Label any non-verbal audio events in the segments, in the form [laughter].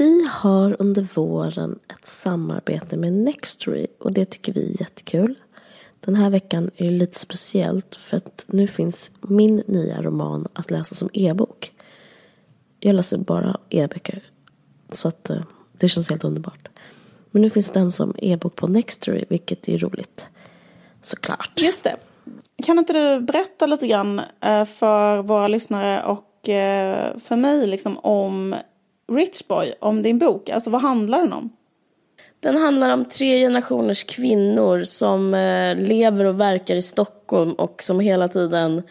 Vi har under våren ett samarbete med Nextory och det tycker vi är jättekul. Den här veckan är det lite speciellt för att nu finns min nya roman att läsa som e-bok. Jag läser bara e-böcker så att eh, det känns helt underbart. Men nu finns den som e-bok på Nextory vilket är roligt. Såklart. Just det. Kan inte du berätta lite grann eh, för våra lyssnare och eh, för mig liksom om Rich Boy, om din bok? Alltså vad handlar den om? Den handlar om tre generationers kvinnor som eh, lever och verkar i Stockholm och som hela tiden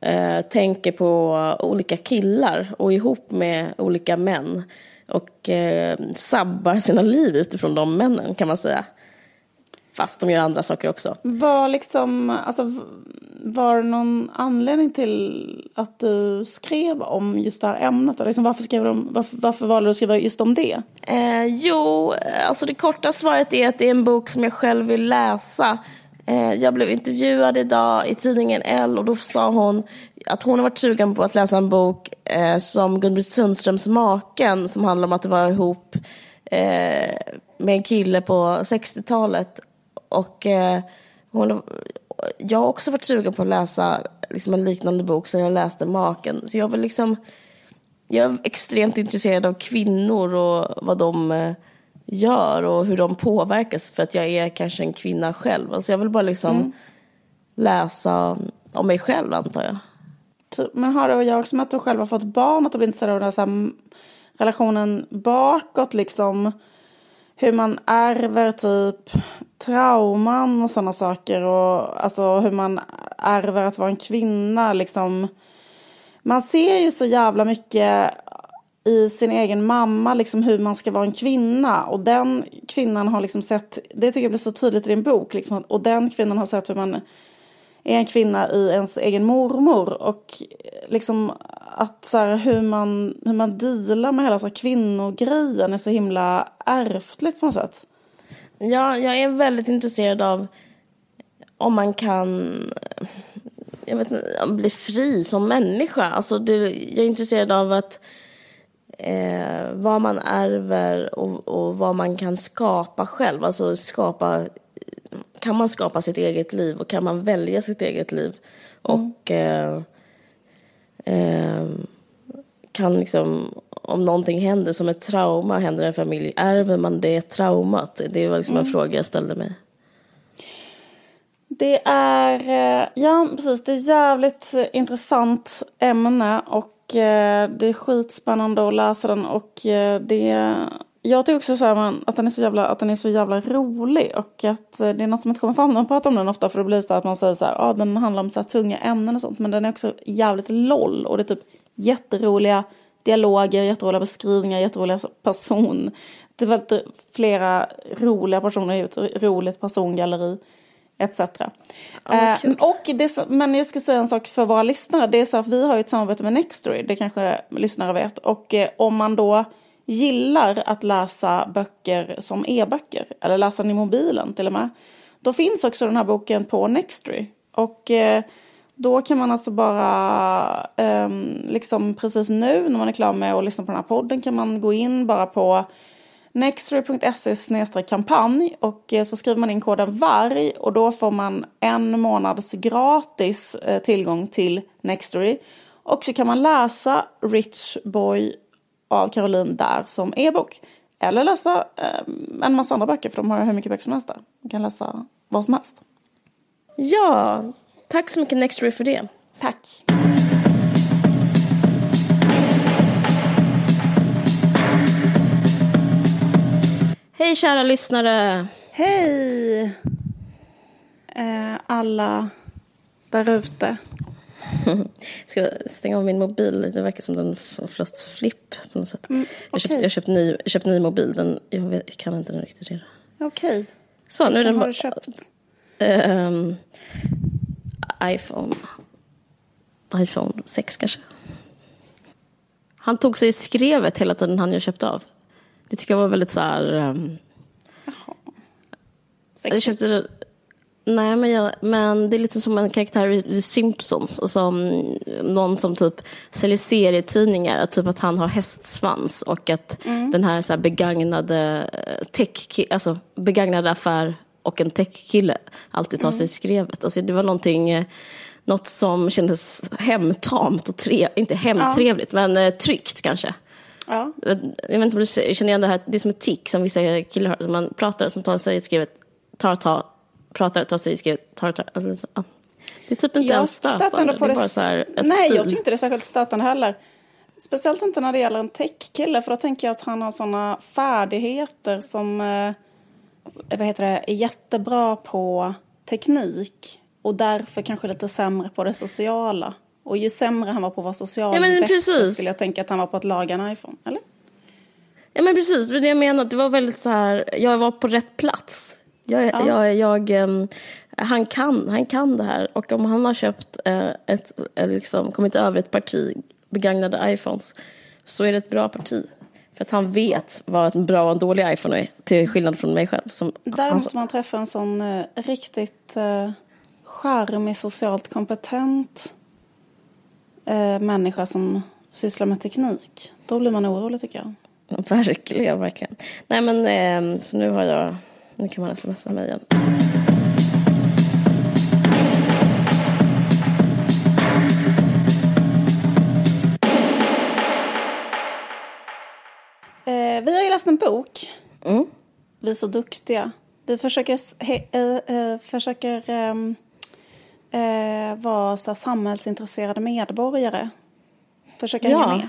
eh, tänker på olika killar och ihop med olika män och eh, sabbar sina liv utifrån de männen kan man säga. Fast de gör andra saker också. Var, liksom, alltså, var det någon anledning till att du skrev om just det här ämnet? Liksom, varför, skrev du varför, varför valde du att skriva just om det? Eh, jo, alltså det korta svaret är att det är en bok som jag själv vill läsa. Eh, jag blev intervjuad idag i tidningen L och då sa hon att hon har varit sugen på att läsa en bok eh, som Gun-Britt Sundströms Maken som handlar om att det var ihop eh, med en kille på 60-talet och eh, hon, jag har också varit sugen på att läsa liksom en liknande bok sen jag läste Maken. Så jag vill liksom, jag är extremt intresserad av kvinnor och vad de eh, gör och hur de påverkas för att jag är kanske en kvinna själv. Alltså jag vill bara liksom mm. läsa om mig själv antar jag. Men har det att göra också med att du själv har fått barn, att du blir intresserad av den här relationen bakåt liksom? Hur man ärver typ trauman och sådana saker. Och alltså hur man ärver att vara en kvinna. Liksom. Man ser ju så jävla mycket i sin egen mamma, liksom hur man ska vara en kvinna. Och den kvinnan har liksom sett, det tycker jag blir så tydligt i din bok, liksom, och den kvinnan har sett hur man är en kvinna i ens egen mormor. Och liksom att så här, hur, man, hur man dealar med hela så här, kvinnogrejen är så himla ärftligt på något sätt. Ja, jag är väldigt intresserad av om man kan jag vet inte, bli fri som människa. Alltså det, jag är intresserad av att eh, vad man ärver och, och vad man kan skapa själv. Alltså skapa, kan man skapa sitt eget liv och kan man välja sitt eget liv? Mm. Och eh, eh, kan liksom om någonting händer som ett trauma händer i en familj, ärver man det traumat? Det var liksom en mm. fråga jag ställde mig. Det är, eh, ja precis, det är jävligt intressant ämne och eh, det är skitspännande att läsa den och eh, det jag tycker också så här, att, den är så jävla, att den är så jävla rolig och att det är något som inte kommer fram när man pratar om den ofta för det blir så att man säger så här, ja den handlar om så här tunga ämnen och sånt men den är också jävligt loll och det är typ jätteroliga dialoger, jätteroliga beskrivningar, jätteroliga person. Det var flera roliga personer, ett roligt persongalleri etc. Oh, eh, och det, men jag ska säga en sak för våra lyssnare. Det är så att vi har ett samarbete med Nextory, det kanske lyssnare vet. Och eh, om man då gillar att läsa böcker som e-böcker, eller läsa den i mobilen till och med, då finns också den här boken på Nextory. Och eh, då kan man alltså bara, um, liksom precis nu när man är klar med att lyssna på den här podden kan man gå in bara på nextory.se kampanj och eh, så skriver man in koden VARG och då får man en månads gratis eh, tillgång till Nextory. Och så kan man läsa Rich Boy av Caroline där som e-bok. Eller läsa ehm, en massa andra böcker för de har hur mycket böcker som helst där. Man kan läsa vad som helst. Ja, Tack så mycket Nextory för det. Tack. Hej kära lyssnare. Hej eh, alla där ute. [laughs] Ska jag stänga av min mobil? Det verkar som den flott flipp på något sätt. Mm, okay. Jag har köpt, ny, köpt ny mobil. Den, jag, vet, jag kan inte den riktigt redan. Okej. Okay. Så, nu är den har du köpt? Um, iPhone. iPhone 6 kanske. Han tog sig i skrevet hela tiden han jag köpte av. Det tycker jag var väldigt så här... Um, Jaha. Jag köpte, Nej, men, jag, men det är lite som en karaktär i Simpsons. Som någon som typ säljer serietidningar. Typ att han har hästsvans och att mm. den här, så här begagnade eh, tech, alltså begagnade affär och en techkille alltid tar mm. sig skrevet. Alltså det var någonting, eh, något som kändes hemtamt och tre, inte hemtrevligt, ja. men eh, tryggt kanske. Ja. Jag vet inte om du känner igen det här, det är som ett tick som vissa killar har, som man pratar, som tar sig skrivet, tar, tar, pratar, tar sig skrivet, tar, tar. Alltså, ja. Det är typ inte ens stötande. På det, det är bara Nej, stil. jag tycker inte det är särskilt stötande heller. Speciellt inte när det gäller en techkille, för då tänker jag att han har sådana färdigheter som eh, vad heter det, är jättebra på teknik och därför kanske lite sämre på det sociala. Och ju sämre han var på att vara social, ja, men bättre precis. skulle jag tänka att han var på att laga en iPhone. Eller? Ja men precis, det jag menar, det var väldigt så här, jag var på rätt plats. Jag, ja. jag, jag um, han, kan, han kan det här och om han har köpt uh, ett, uh, liksom, kommit över ett parti begagnade iPhones så är det ett bra parti. För att han vet vad en bra och en dålig iPhone är, till skillnad från mig själv. Som Där måste man träffa en sån uh, riktigt uh, charmig, socialt kompetent uh, människa som sysslar med teknik. Då blir man orolig tycker jag. Verkligen, verkligen. Nej men, eh, så nu har jag, nu kan man smsa mig igen. Läst en bok. Mm. Vi är så duktiga. Vi försöker, he, eh, eh, försöker eh, vara så samhällsintresserade medborgare. Försöka ja, hänga med.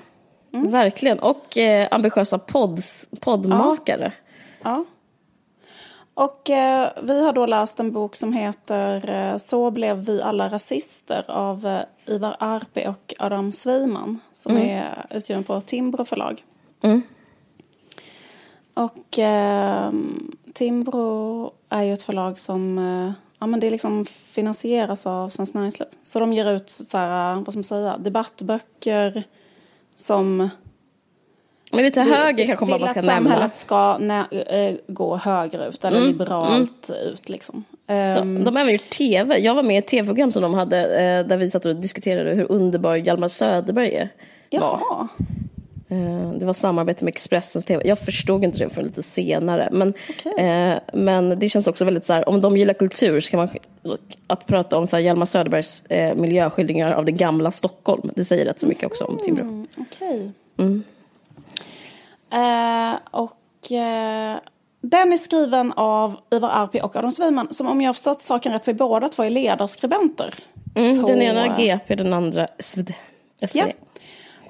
Mm. Verkligen. Och eh, ambitiösa pods, poddmakare. Ja. ja. Och eh, vi har då läst en bok som heter Så blev vi alla rasister av Ivar Arpi och Adam Sveiman som mm. är utgiven på Timbro förlag. Mm. Och eh, Timbro är ju ett förlag som eh, ja, men det liksom finansieras av Svenskt Näringsliv. Så de ger ut så här, vad ska man säga, debattböcker som men lite höger kanske man bara ska nämna. samhället ska nä, äh, gå högerut eller mm. liberalt mm. ut liksom. De, ehm. de har även gjort tv. Jag var med i ett tv-program som de hade äh, där vi satt och diskuterade hur underbar Hjalmar Söderberg är. Jaha. Eh, det var samarbete med Expressens TV. Jag förstod inte det för lite senare. Men, okay. eh, men det känns också väldigt så här, om de gillar kultur så kan man, att prata om så här, Hjalmar Söderbergs eh, miljöskildringar av det gamla Stockholm. Det säger rätt så mycket också om Timbro. Mm, okay. mm. eh, och eh, den är skriven av Ivar Arpi och Adam Sveiman som om jag har förstått saken rätt så är båda två ledarskribenter. Mm, på, den ena GP, den andra SvD. Ja.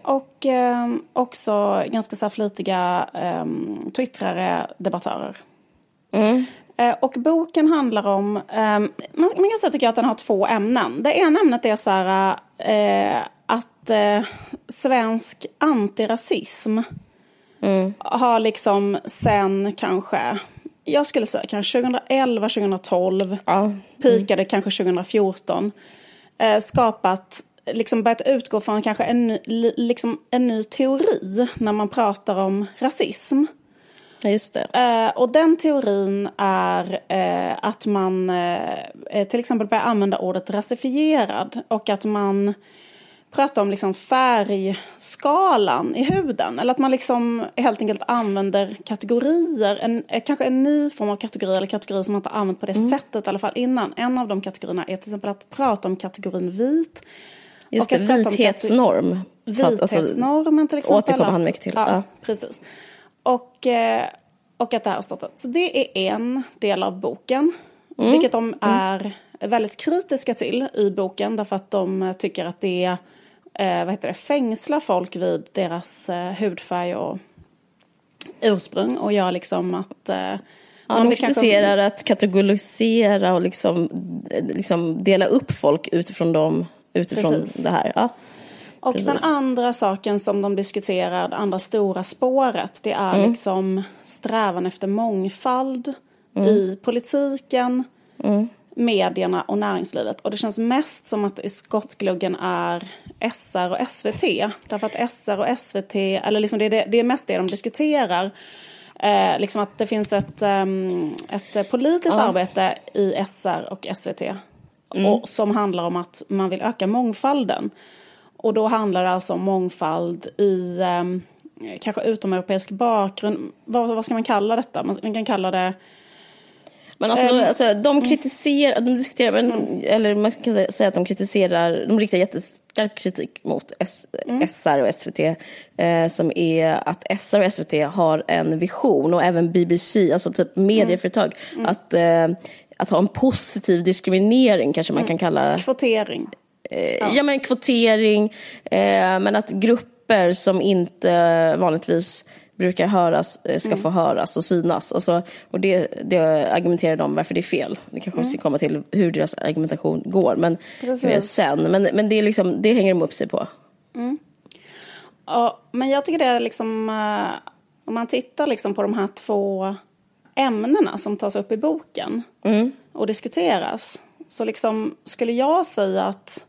Och eh, också ganska så flitiga eh, twittrare, debattörer. Mm. Eh, och boken handlar om, eh, man, man, kan säga tycker att den har två ämnen. Det ena ämnet är så här eh, att eh, svensk antirasism mm. har liksom sen kanske jag skulle säga kanske 2011, 2012, ja. mm. pikade kanske 2014, eh, skapat liksom börjat utgå från kanske en, liksom en ny teori när man pratar om rasism. Ja, just det. Eh, och den teorin är eh, att man eh, till exempel börjar använda ordet rasifierad och att man pratar om liksom färgskalan i huden. Eller att man liksom helt enkelt använder kategorier, en, kanske en ny form av kategori eller kategori som man inte använt på det mm. sättet i alla fall innan. En av de kategorierna är till exempel att prata om kategorin vit Just det, vithetsnorm. Vithetsnormen till exempel. Återkommer han mycket till. Ja, ja. precis. Och, eh, och att det här har startat. Så det är en del av boken. Mm. Vilket de mm. är väldigt kritiska till i boken. Därför att de tycker att det är, eh, vad heter det, fängslar folk vid deras eh, hudfärg och ursprung. Och gör liksom att eh, Ja, de kritiserar kanske... att kategorisera och liksom, liksom dela upp folk utifrån dem utifrån Precis. det här. Ja. Och Precis. den andra saken som de diskuterar, det andra stora spåret, det är mm. liksom strävan efter mångfald mm. i politiken, mm. medierna och näringslivet. Och det känns mest som att i skottgluggen är SR och SVT. Därför att SR och SVT, eller liksom det, är det, det är mest det de diskuterar. Eh, liksom att det finns ett, um, ett politiskt ja. arbete i SR och SVT. Mm. Och, som handlar om att man vill öka mångfalden. Och då handlar det alltså om mångfald i um, kanske utomeuropeisk bakgrund. Vad, vad ska man kalla detta? Man, man kan kalla det men alltså, um, alltså de kritiserar, de diskuterar, mm. eller man kan säga att de kritiserar, de riktar jätteskarp kritik mot S, mm. SR och SVT. Eh, som är att SR och SVT har en vision och även BBC, alltså typ medieföretag. Mm. Att, eh, att ha en positiv diskriminering kanske man mm. kan kalla. Kvotering. Eh, ja. ja. men kvotering, eh, men att grupper som inte vanligtvis brukar höras eh, ska mm. få höras och synas. Alltså, och det, det argumenterar de varför det är fel. Det kanske mm. ska komma till hur deras argumentation går men, sen. Men, men det, är liksom, det hänger de upp sig på. Mm. Ja, men jag tycker det är liksom, uh, om man tittar liksom på de här två ämnena som tas upp i boken mm. och diskuteras. Så liksom skulle jag säga att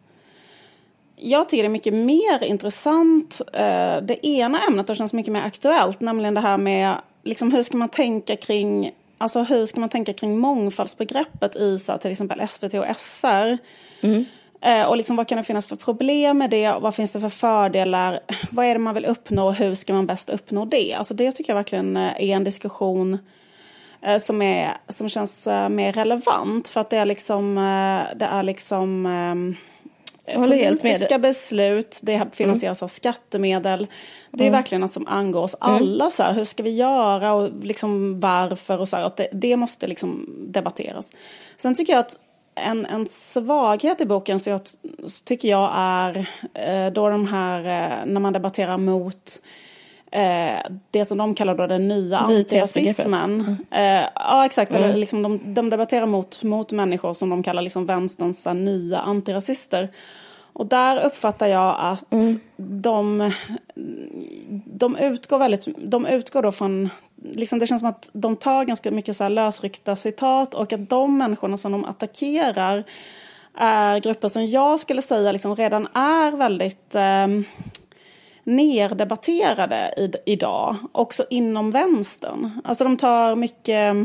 jag tycker det är mycket mer intressant, eh, det ena ämnet och känns mycket mer aktuellt, nämligen det här med liksom, hur ska man tänka kring Alltså hur ska man tänka kring mångfaldsbegreppet i så, till exempel SVT och SR? Mm. Eh, och liksom, vad kan det finnas för problem med det? Vad finns det för fördelar? Vad är det man vill uppnå? Hur ska man bäst uppnå det? Alltså det tycker jag verkligen är en diskussion eh, som, är, som känns eh, mer relevant. För att det är liksom, eh, det är liksom politiska beslut, det finansieras mm. av skattemedel. Det är mm. verkligen något som angår oss mm. alla. Så här, hur ska vi göra och liksom varför och så här, att det, det, måste liksom debatteras. Sen tycker jag att en, en svaghet i boken så jag, tycker jag är eh, då de här, eh, när man debatterar mot eh, det som de kallar då den nya antirasismen. Mm. Eh, ja exakt, mm. eller liksom de, de debatterar mot, mot människor som de kallar liksom vänsterns nya antirasister. Och där uppfattar jag att mm. de, de utgår väldigt, de utgår då från, liksom det känns som att de tar ganska mycket så här lösryckta citat och att de människorna som de attackerar är grupper som jag skulle säga liksom redan är väldigt eh, nerdebatterade i, idag, också inom vänstern. Alltså de tar mycket,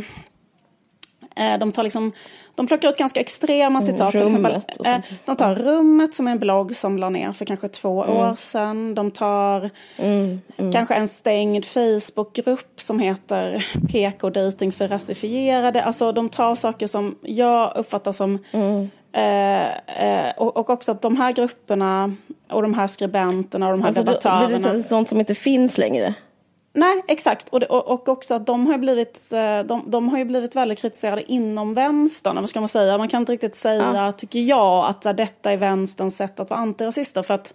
eh, de tar liksom, de plockar ut ganska extrema mm, citat. Mm, till exempel, eh, de tar Rummet som är en blogg som la ner för kanske två mm. år sedan. De tar mm, mm. kanske en stängd Facebookgrupp som heter PK dating för rasifierade. Alltså de tar saker som jag uppfattar som mm. Eh, eh, och, och, också att de här grupperna och de här skribenterna och de här alltså, debattörerna. Det är sånt som inte finns längre? Nej, exakt. Och, det, och, också att de har, blivit, eh, de, de har ju blivit väldigt kritiserade inom vänstern. Vad ska man säga? Man kan inte riktigt säga, ja. tycker jag, att så, detta är vänsterns sätt att vara antirasister. För att,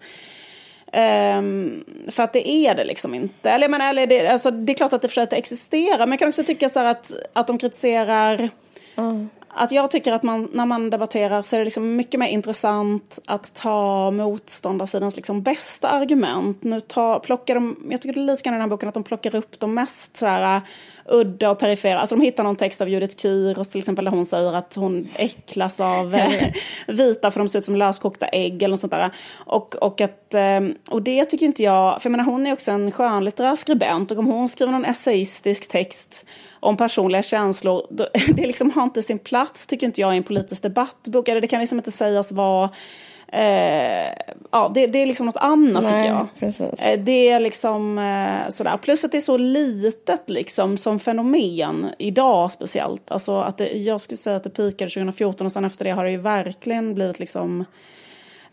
um, för att det är det liksom inte. Eller, men, eller det, alltså, det är klart att det försöker existera. Men jag kan också tycka så att, att de kritiserar mm att jag tycker att man, när man debatterar så är det liksom mycket mer intressant att ta motståndarsidans liksom bästa argument. Nu ta, plockar de, jag tycker det är lite grann i den här boken att de plockar upp de mest så här, udda och perifera. Alltså de hittar någon text av Judith Kyros till exempel där hon säger att hon äcklas av vita för de ser ut som löskokta ägg eller något sånt där. Och, och, att, ehm, och det tycker inte jag, för jag menar hon är också en skönlitterär skribent och om hon skriver någon essayistisk text om personliga känslor, då, [laughs] det liksom har inte sin plats tycker inte jag i en politisk debattbok. Eller det kan liksom inte sägas vara Eh, ja, det, det, är liksom något annat Nej, tycker jag. Precis. Eh, det är liksom eh, sådär. Plus att det är så litet liksom som fenomen idag speciellt. Alltså att det, jag skulle säga att det pikade 2014 och sen efter det har det ju verkligen blivit liksom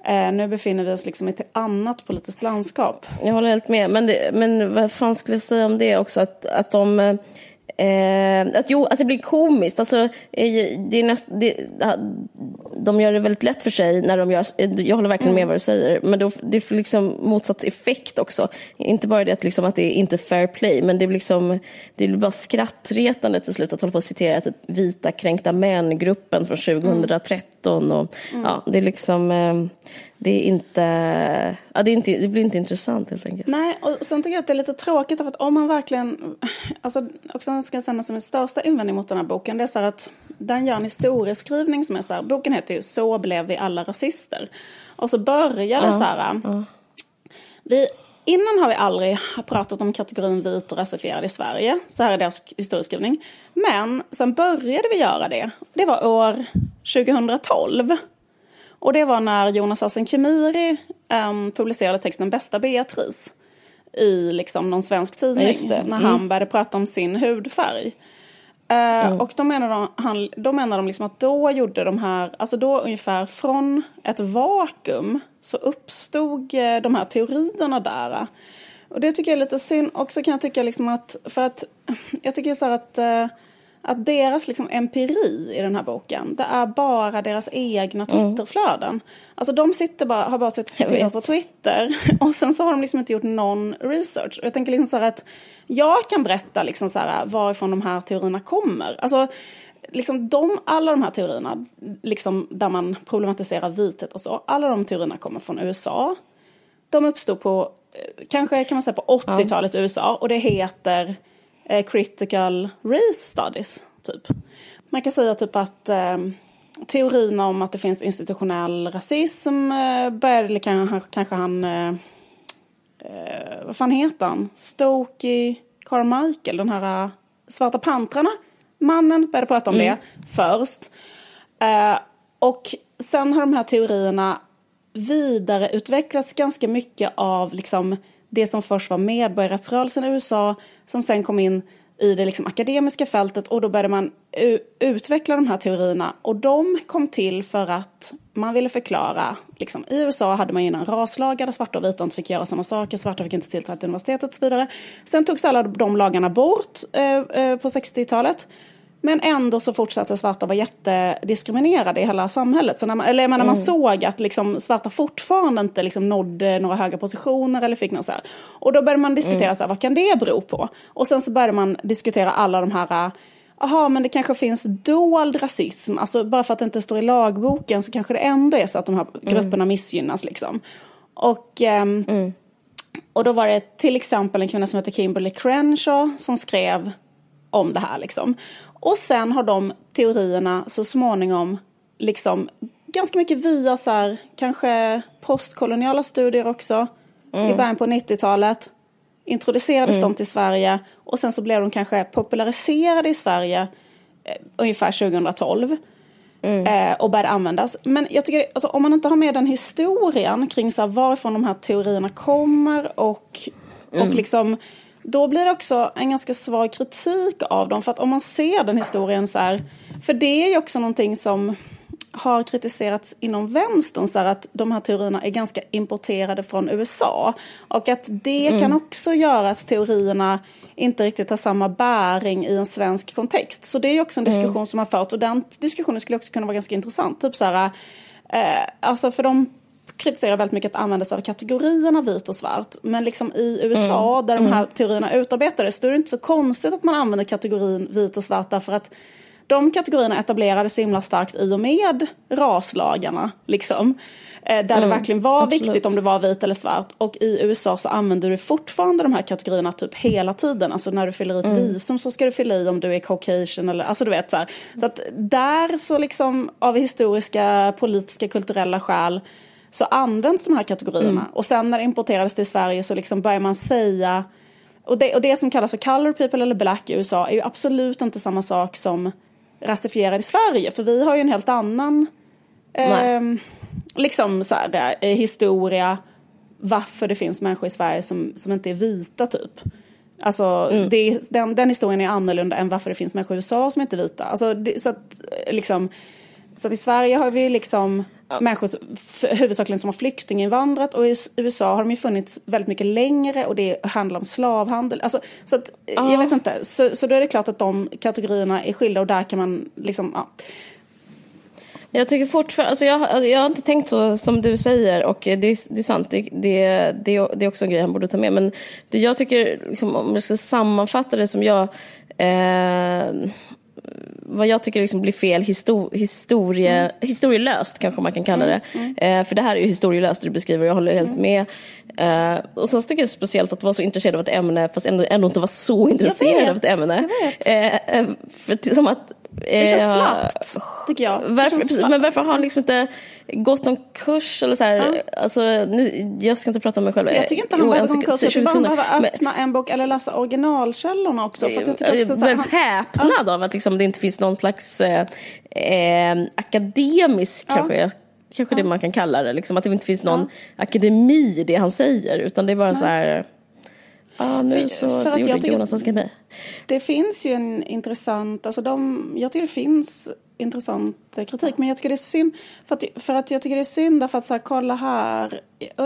Eh, nu befinner vi oss liksom i ett annat politiskt landskap. Jag håller helt med. Men, det, men vad fan skulle jag säga om det också? Att, att de eh, Eh, att, jo, att det blir komiskt. Alltså, eh, det är näst, det, de gör det väldigt lätt för sig när de gör... Jag håller verkligen med mm. vad du säger. Men då, det får liksom motsatt effekt också. Inte bara det att, liksom, att det är inte fair play, men det blir, liksom, det blir bara skrattretande till slut att hålla på och citera typ, vita kränkta män-gruppen från 2013. Mm. Och, mm. Ja, det är liksom... Eh, det är inte, ja, det, är inte, det blir inte intressant helt enkelt. Nej, och sen tycker jag att det är lite tråkigt för att om man verkligen, alltså också ska jag säga som är största invändning mot den här boken, det är så här att den gör en historieskrivning som är så här, boken heter ju Så blev vi alla rasister. Och så börjar det uh, så här, uh. vi innan har vi aldrig pratat om kategorin vit och rasifierad i Sverige. Så här är deras historieskrivning. Men sen började vi göra det. Det var år 2012. Och det var när Jonas Assen Kemiri um, publicerade texten Bästa Beatrice i liksom någon svensk tidning. Mm. När han började prata om sin hudfärg. Uh, mm. Och då menar de, han, då menar de liksom att då gjorde de här, alltså då ungefär från ett vakuum så uppstod uh, de här teorierna där. Och det tycker jag är lite synd. Också kan jag tycka liksom att, för att jag tycker så här att uh, att deras liksom empiri i den här boken, det är bara deras egna mm. Twitterflöden. Mm. Alltså de sitter bara, har bara suttit på Twitter [laughs] och sen så har de liksom inte gjort någon research. Och jag tänker liksom så här att jag kan berätta liksom så här varifrån de här teorierna kommer. Alltså liksom de, alla de här teorierna, liksom där man problematiserar vithet och så, alla de teorierna kommer från USA. De uppstod på, eh, kanske kan man säga på 80-talet i USA och det heter eh, critical race studies, typ. Man kan säga typ att eh, teorin om att det finns institutionell rasism eh, började, kanske, kanske han, eh, eh, vad fan heter han, Stokey Carmichael, den här uh, Svarta pantrarna, mannen började prata om mm. det först. Eh, och sen har de här teorierna vidareutvecklats ganska mycket av liksom det som först var medborgarrättsrörelsen i USA som sen kom in i det liksom akademiska fältet och då började man utveckla de här teorierna och de kom till för att man ville förklara, liksom, i USA hade man innan raslagar där svarta och vita inte fick göra samma saker, svarta fick inte tillträde till universitetet och så vidare. Sen togs alla de lagarna bort eh, eh, på 60-talet men ändå så fortsatte svarta vara jättediskriminerade i hela samhället. Så när man, eller när man mm. såg att liksom svarta fortfarande inte liksom nådde några höga positioner eller fick något så här. Och då började man diskutera mm. så här, vad kan det bero på? Och sen så började man diskutera alla de här Jaha, men det kanske finns dold rasism. Alltså bara för att det inte står i lagboken så kanske det ändå är så att de här mm. grupperna missgynnas liksom. Och, um, mm. och då var det till exempel en kvinna som heter Kimberly Crenshaw som skrev om det här liksom. Och sen har de teorierna så småningom liksom ganska mycket via så här, kanske postkoloniala studier också mm. i början på 90-talet. Introducerades mm. de till Sverige och sen så blev de kanske populariserade i Sverige eh, ungefär 2012. Mm. Eh, och började användas. Men jag tycker, alltså, om man inte har med den historien kring så här, varifrån de här teorierna kommer och, och mm. liksom då blir det också en ganska svag kritik av dem. För att om man ser den historien så här, för det är ju också någonting som har kritiserats inom vänstern, så här att de här teorierna är ganska importerade från USA. Och att det mm. kan också göra att teorierna inte riktigt har samma bäring i en svensk kontext. Så det är också en diskussion mm. som har förts och den diskussionen skulle också kunna vara ganska intressant. Typ så här, eh, alltså för de kritiserar väldigt mycket att använda sig av kategorierna vit och svart. Men liksom i USA mm. där de här mm. teorierna utarbetades då är det inte så konstigt att man använder kategorin vit och svart därför att de kategorierna etablerades så himla starkt i och med raslagarna. Liksom. Eh, där mm, det verkligen var absolut. viktigt om du var vit eller svart. Och i USA så använder du fortfarande de här kategorierna typ hela tiden. Alltså när du fyller i ett mm. visum så ska du fylla i om du är caucasian eller alltså du vet så här. Så att där så liksom av historiska, politiska, kulturella skäl så används de här kategorierna. Mm. Och sen när det importerades till Sverige så liksom börjar man säga och det, och det som kallas för color people eller black i USA är ju absolut inte samma sak som rasifierad i Sverige. För vi har ju en helt annan eh, liksom så här, eh, historia varför det finns människor i Sverige som, som inte är vita typ. Alltså mm. det, den, den historien är annorlunda än varför det finns människor i USA som inte är vita. Alltså, det, så, att, liksom, så att i Sverige har vi liksom ja. människor huvudsakligen som har flyktinginvandrat och i USA har de ju funnits väldigt mycket längre och det handlar om slavhandel. Alltså, så att, ja. jag vet inte, så, så då är det klart att de kategorierna är skilda och där kan man liksom, ja. Jag tycker fortfarande, alltså jag, alltså jag har inte tänkt så som du säger och det, det är sant, det, det, det, det är också en grej han borde ta med. Men det jag tycker, liksom, om jag ska sammanfatta det som jag eh, vad jag tycker liksom blir fel histor historie, mm. historielöst kanske man kan kalla det. Mm. Mm. Eh, för det här är ju historielöst du beskriver jag håller helt mm. med. Eh, och så tycker jag det är speciellt att vara så intresserad av ett ämne fast ändå, ändå inte vara så intresserad av ett ämne. Eh, eh, för, som att Det känns Eh, slappt, tycker jag. Varför, men varför har han liksom inte gått någon kurs eller så här, alltså, nu, jag ska inte prata om mig själv. Jag tycker inte han Jo, behöver sekund- kurs. Jag tycker bara 20 han behöver Men- öppna en bok eller läsa originalkällorna också. För att jag tycker också så här, väldigt han, häpnad av att liksom det inte finns någon slags eh, eh, akademisk, kanske, jag- kanske det man kan kalla det, liksom, att det inte finns någon akademi i det han säger, utan det är bara så här, ah, nu För- så, för så att gjorde Jonas en skriveri. det finns ju en intressant, alltså de, jag tycker det finns intressant kritik. Men jag tycker det är synd, för att, för att jag tycker det är synd därför att så här, kolla här.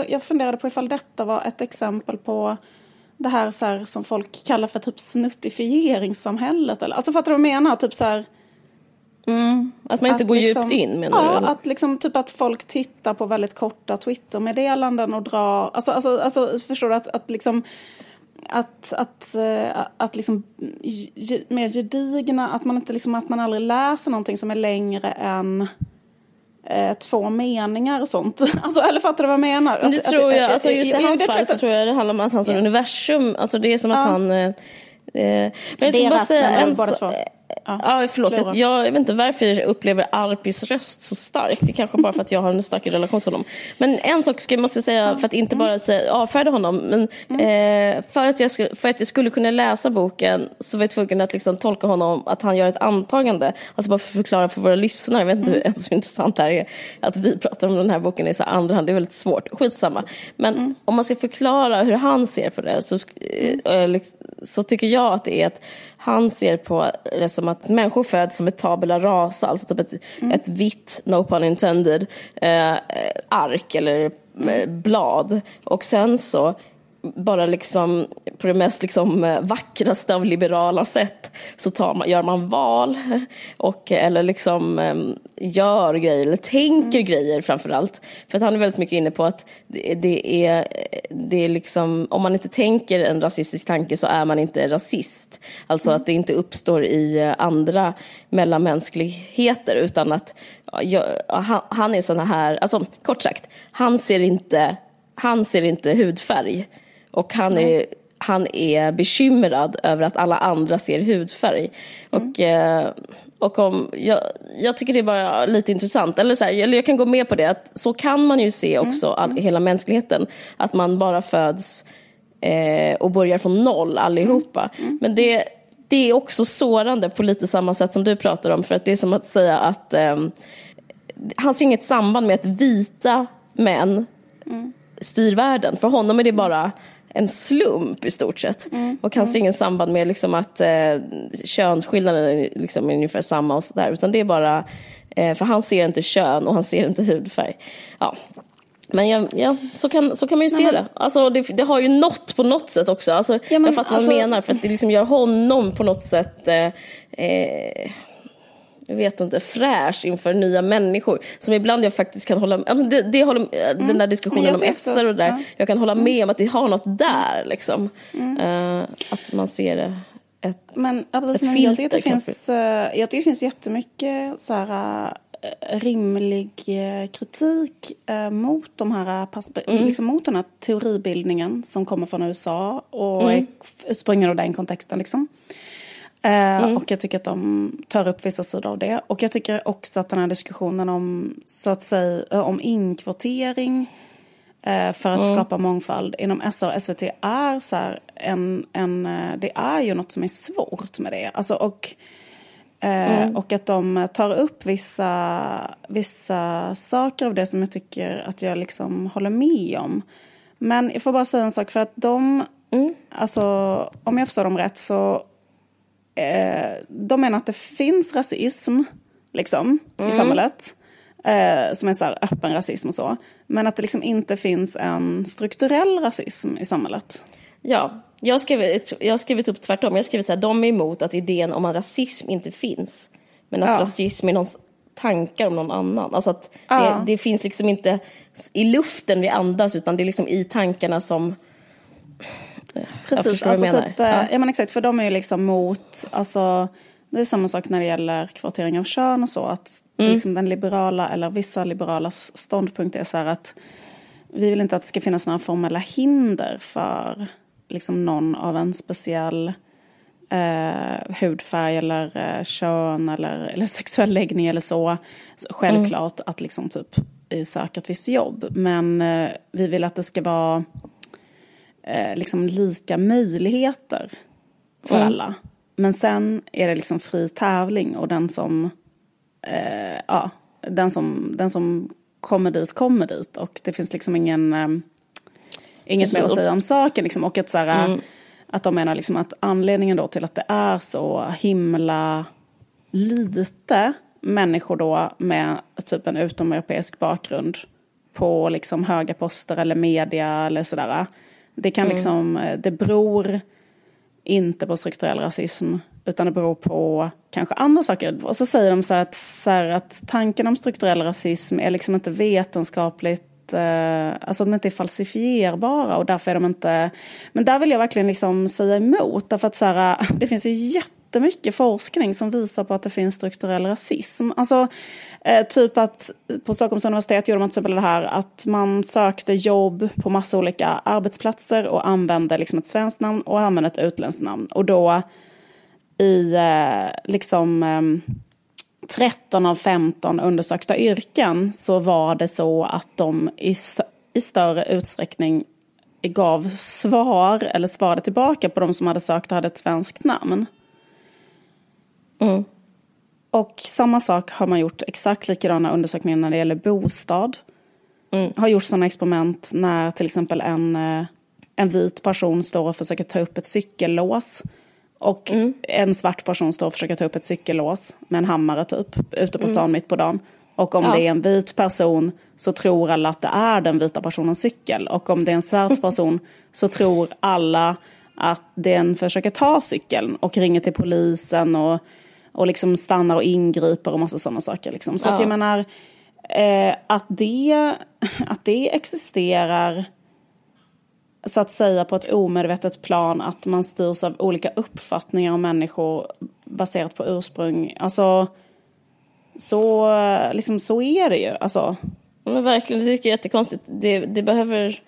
Jag- funderade på ifall detta var ett exempel på det här, så här som folk kallar för typ snuttifieringssamhället. Eller, alltså fattar du vad jag menar? Typ så här, Att man inte att går liksom- djupt in menar ja, du? eller? att liksom typ att folk tittar på väldigt korta Twitter-meddelanden och drar, alltså, alltså, alltså förstår du att, att liksom att, att, eh, att liksom mer gedigna, att man inte liksom, att man aldrig läser någonting som är längre än eh, två meningar och sånt. [laughs] Alltså, eller fattar du vad jag menar? Men det Att- tror att- jag, alltså just i hans fall jag så att- tror jag det handlar om att hans universum, alltså det är som att Ja. han eh, Eh, men jag ska bara Deras säga en Ja. Ja, förlåt. Jag, jag vet inte varför jag upplever Arpis röst så starkt. Det kanske bara för att jag har en starkare relation till honom. Men en sak ska jag måste säga, för att inte bara säga, avfärda honom. Men, eh, för, att jag skulle, för att jag skulle kunna läsa boken så var jag tvungen att liksom tolka honom att han gör ett antagande. Alltså bara för att förklara för våra lyssnare. Jag vet inte hur ens intressant det här är. Att vi pratar om den här boken i så andra hand. Det är väldigt svårt. Skitsamma. Men om man ska förklara hur han ser på det så, sk- eh, liksom- så tycker jag att det är att han ser på det som att människor föds som ett tabula rasa, alltså typ ett, ett vitt, no pun intended, eh, ark eller eh, blad. Och sen så bara liksom på det mest liksom eh, vackraste av liberala sätt så tar man, gör man val och, eller liksom eh, gör grejer eller tänker grejer framför allt. För att han är väldigt mycket inne på att det, det, är, det är liksom, om man inte tänker en rasistisk tanke så är man inte rasist. Alltså att det inte uppstår i eh, andra mellanmänskligheter utan att ja, jag, han, han är såna här, alltså kort sagt, han ser inte, han ser inte hudfärg. Och han är, han är bekymrad över att alla andra ser hudfärg. Och, eh, och om, jag, jag tycker det är bara lite intressant. Eller, så här, eller jag kan gå med på det, att så kan man ju se också all, hela mänskligheten. Att man bara föds eh, och börjar från noll allihopa. Men det, det är också sårande på lite samma sätt som du pratar om. För att det är som att säga att ehm, han ser inget samband med att vita män styr världen. För honom är det bara en slump i stort sett. Och han ser ingen samband med liksom att eh, könsskillnaden är liksom ungefär samma och sådär. Utan det är bara, eh, för han ser inte kön och han ser inte hudfärg. Ja. Men ja, ja så, kan, så kan man ju se det. Alltså, det. Det har ju nått på något sätt också. Alltså, Ja, men jag fattar vad alltså- du menar. För att det liksom gör honom på något sätt eh, eh, jag vet inte, fräsch inför nya människor. Som ibland jag faktiskt kan hålla alltså det, det håller, Den där diskussionen Mm. om SR och det där. ja. Mm. Jag kan hålla med om att det har något där. Liksom. Eh, att man ser det. Ett, Men, ja, precis, Ett men jag, tycker det filter finns, eh, jag tycker det finns jättemycket så här, eh, rimlig kritik mot, de här perspe- liksom mot den här teoribildningen som kommer från USA och f- springer ur den kontexten. Liksom. Eh, Och jag tycker att de tar upp vissa sidor av det. Och jag tycker också att den här diskussionen om, så att säga, eh, om inkvotering eh, för att skapa mångfald inom SR och SVT är så här en, en, det är ju något som är svårt med det. Alltså, och, eh, och att de tar upp vissa, vissa saker av det som jag tycker att jag liksom håller med om. Men jag får bara säga en sak för att de, alltså om jag förstår dem rätt så eh, de menar att det finns rasism liksom, i samhället. Eh, som är så här öppen rasism och så. Men att det liksom inte finns en strukturell rasism i samhället. ja, jag har, skrivit, jag har skrivit upp tvärtom. Jag har skrivit så här, de är emot att idén om att rasism inte finns. Men att Ja. rasism är någons tankar om någon annan. Alltså att Ja. det, det finns liksom inte i luften vi andas utan det är liksom i tankarna som Precis, vad alltså typ, eh, Ja. ja. men exakt, för de är ju liksom mot, alltså det är samma sak när det gäller kvotering av kön och så, att Mm. liksom den liberala, eller vissa liberalas ståndpunkt är så här att vi vill inte att det ska finnas några formella hinder för liksom någon av en speciell eh, hudfärg eller eh, kön eller, [laughs] eller sexuell läggning eller så. så självklart mm. att liksom typ söka ett visst jobb. Men eh, vi vill att det ska vara eh, liksom lika möjligheter för mm. alla. Men sen är det liksom fri tävling och den som, eh, ja, den som, den som kommer dit kommer dit. Och det finns liksom ingen, eh, inget mer att säga om saken. Liksom. Och att, så här, mm. att de menar liksom att anledningen då till att det är så himla lite människor då med typ en utomeuropeisk bakgrund på liksom höga poster eller media eller sådär. Det kan mm. liksom, det beror inte på strukturell rasism utan det beror på kanske andra saker. Och så säger de så att, så att tanken om strukturell rasism är liksom inte vetenskapligt eh, alltså de inte är falsifierbara och därför är de inte... Men där vill jag verkligen liksom säga emot. Därför att så här, [laughs] det finns ju jättemycket forskning som visar på att det finns strukturell rasism. Alltså eh, typ att på Stockholms universitet gjorde man till exempel det här att man sökte jobb på massa olika arbetsplatser och använde liksom ett svenskt namn och använde ett utländskt namn. Och då i eh, liksom eh, 13 av 15 undersökta yrken så var det så att de i, i större utsträckning gav svar eller svarade tillbaka på de som hade sökt och hade ett svenskt namn. Mm. Och samma sak har man gjort exakt likadana undersökningar när det gäller bostad. Mm. Har gjort sådana experiment när till exempel en, eh, en vit person står och försöker ta upp ett cykellås. Och mm. en svart person står och försöker ta upp ett cykellås med en hammare typ, ute på mm. stan mm. mitt på dagen. Och om ja. det är en vit person så tror alla att det är den vita personens cykel. Och om det är en svart person så tror alla att den försöker ta cykeln och ringer till polisen och, och liksom stannar och ingriper och massa sådana saker. Liksom. Så ja. att jag menar, eh, att, det, [laughs] att det existerar så att säga på ett omedvetet plan att man styrs av olika uppfattningar om människor baserat på ursprung. Alltså, så, liksom, så är det ju. Alltså. Men verkligen, det tycker jag är jättekonstigt. Det, det behöver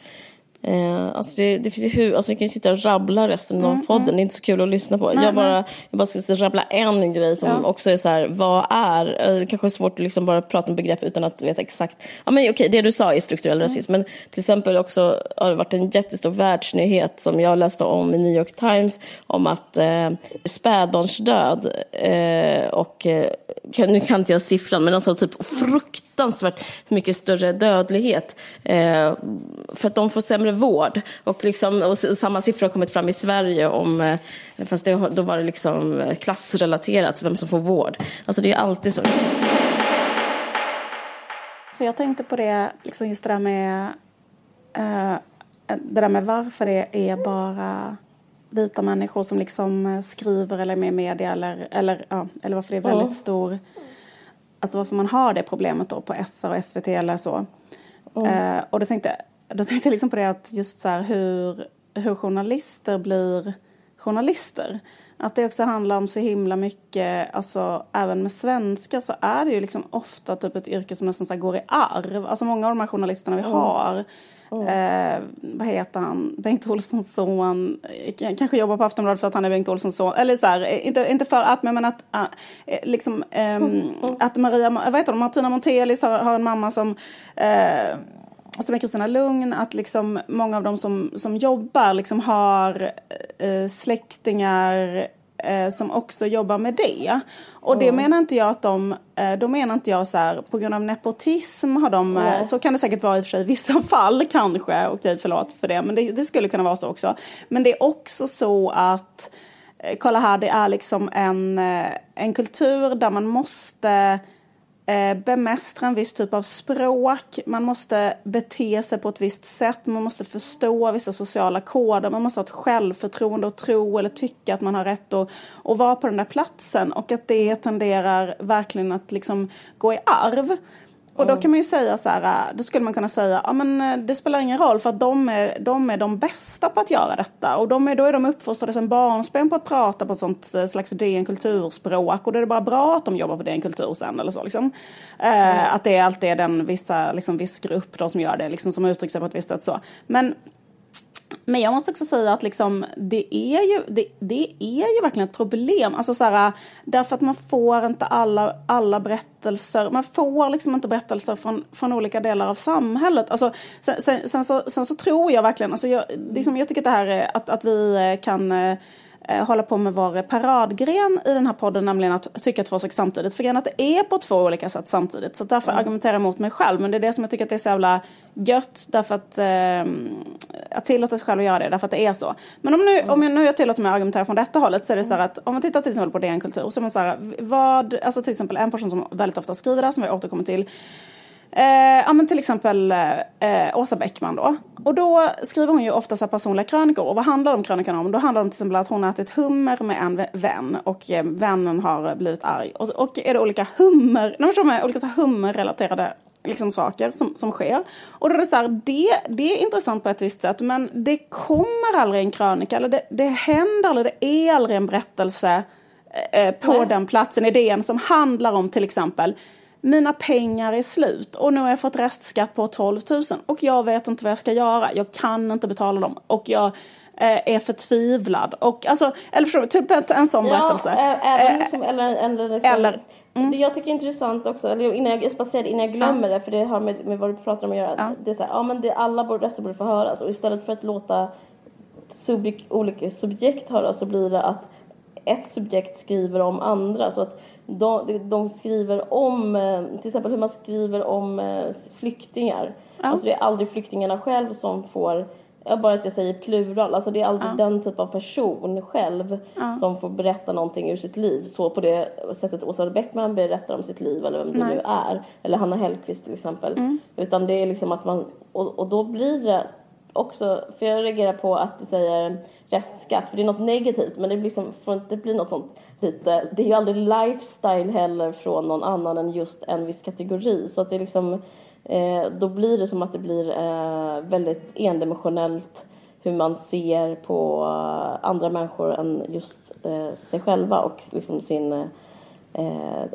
Eh, alltså det, det finns ju hur, alltså vi kan ju sitta och rabbla resten av mm, podden, mm. det är inte så kul att lyssna på. Nej, jag, bara, jag bara ska rabbla en grej som ja. också är så här, vad är, eh, kanske är svårt att liksom bara prata om begrepp utan att veta exakt. Ja men okej, det du sa är strukturell mm. rasism, men till exempel också har det varit en jättestor världsnyhet som jag läste om i New York Times om att eh, spädbarnsdöd eh, och, eh, nu kan inte jag siffran, men alltså typ fruktansvärt mycket större dödlighet eh, för att de får sämre sämre vård. Och, liksom, och samma siffror har kommit fram i Sverige om, eh, fast det, då var det liksom eh, klassrelaterat, vem som får vård. Alltså det är alltid så. För jag tänkte på det, liksom just det där med, uh, det där med varför det är bara vita människor som liksom skriver eller är med i media eller, eller, ja, eller varför det är väldigt ja. stor, alltså varför man har det problemet då på SR och SVT eller så. Mm. Uh, och då tänkte då tänkte jag liksom på det att just så här hur, hur journalister blir journalister. Att det också handlar om så himla mycket, alltså även med svenskar så är det ju liksom ofta typ ett yrke som nästan så går i arv. Alltså många av de här journalisterna vi har, oh. Eh, vad heter han, Bengt Olssons son, kanske jobbar på Aftonbladet för att han är Bengt Olssons son. Eller så här, inte, inte för att, men att äh, liksom, äh, mm. att Maria, vad heter hon, Martina Montelius har, har en mamma som äh, som är Kristina Lugn, att liksom många av dem som, som jobbar liksom har eh, släktingar eh, som också jobbar med det. Och mm. det menar inte jag att de, eh, då menar inte jag så här, på grund av nepotism har de, mm. så kan det säkert vara i och för sig i vissa [laughs] fall kanske, okej förlåt för det, men det, det skulle kunna vara så också. Men det är också så att, eh, kolla här, det är liksom en, eh, en kultur där man måste Eh, bemästra en viss typ av språk. Man måste bete sig på ett visst sätt. Man måste förstå vissa sociala koder. Man måste ha ett självförtroende och tro eller tycka att man har rätt att, att vara på den där platsen. Och att det tenderar verkligen att liksom gå i arv. Och då kan man ju säga så här, då skulle man kunna säga, ja men eh, det spelar ingen roll för att de är, de är de bästa på att göra detta. Och de är, då är de uppfostrade sedan barnsben på att prata på ett sånt eh, slags DN kulturspråk. Och då är det bara bra att de jobbar på DN kultur sen eller så liksom. Mm. att det alltid är den vissa, liksom viss grupp då som gör det, liksom som uttrycker sig på ett visst sätt så. Men men jag måste också säga att liksom, det, är ju, det, det är ju verkligen ett problem. Alltså så här, därför att man får inte alla, alla berättelser. Man får liksom inte berättelser från, från olika delar av samhället. Alltså, sen, sen, sen så, sen så tror jag verkligen, alltså jag, liksom, jag tycker att det här är att, att vi kan eh, eh, hålla på med vår paradgren i den här podden, nämligen att tycka två saker samtidigt. För att det är på två olika sätt samtidigt. Så därför mm. argumenterar jag mot mig själv. Men det är det som jag tycker att det är så jävla gött, därför att eh, jag tillåter själv att göra det, därför att det är så. Men om, nu, mm. om jag nu jag tillåter mig att argumentera från detta hållet så är det så här att om man tittar till exempel på DN Kultur så är man så här, vad, alltså till exempel en person som väldigt ofta skriver där, som vi återkommer till, Eh, ja men till exempel eh, Åsa Bäckman då. Och då skriver hon ju ofta så personliga krönikor. Och vad handlar de krönikorna om? Då handlar det till exempel att hon har ätit hummer med en vän och eh, vännen har blivit arg. Och, och är det olika hummer, nej, olika så hummerrelaterade liksom saker som, som sker. Och då är det så här, det, det är intressant på ett visst sätt men det kommer aldrig en krönika eller det, det händer aldrig, det är aldrig en berättelse eh, på Nej. den platsen i DN som handlar om till exempel mina pengar är slut och nu har jag fått restskatt på 12 000 och jag vet inte vad jag ska göra. Jag kan inte betala dem och jag eh, är förtvivlad. Och, alltså, eller förstår du, typ en sån ja, berättelse. Även eh, liksom, eller, eller, liksom, eller mm. Det jag tycker är intressant också, eller innan jag, jag säger det innan jag glömmer ja. det, för det har med, med vad du pratar om att göra. Ja. Det är så här, ja men det, alla röster borde få höras och istället för att låta subjekt, olika subjekt höras så blir det att ett subjekt skriver om andra. Så att de, de skriver om, eh, till exempel hur man skriver om eh, flyktingar. Ja. Alltså det är aldrig flyktingarna själv som får, bara att jag säger plural, alltså det är aldrig ja. den typ av person själv ja. som får berätta någonting ur sitt liv. Så på det sättet Åsa Bäckman berättar om sitt liv eller vem det nu är. Eller Hanna Hellquist till exempel. Mm. Utan det är liksom att man, och, och då blir det också, för jag reagerar på att du säger restskatt, för det är något negativt men det blir liksom, får inte bli något sånt lite, det är ju aldrig lifestyle heller från någon annan än just en viss kategori. Så att det är liksom, eh, då blir det som att det blir eh, väldigt endimensionellt hur man ser på eh, andra människor än just eh, sig själva och liksom sin eh,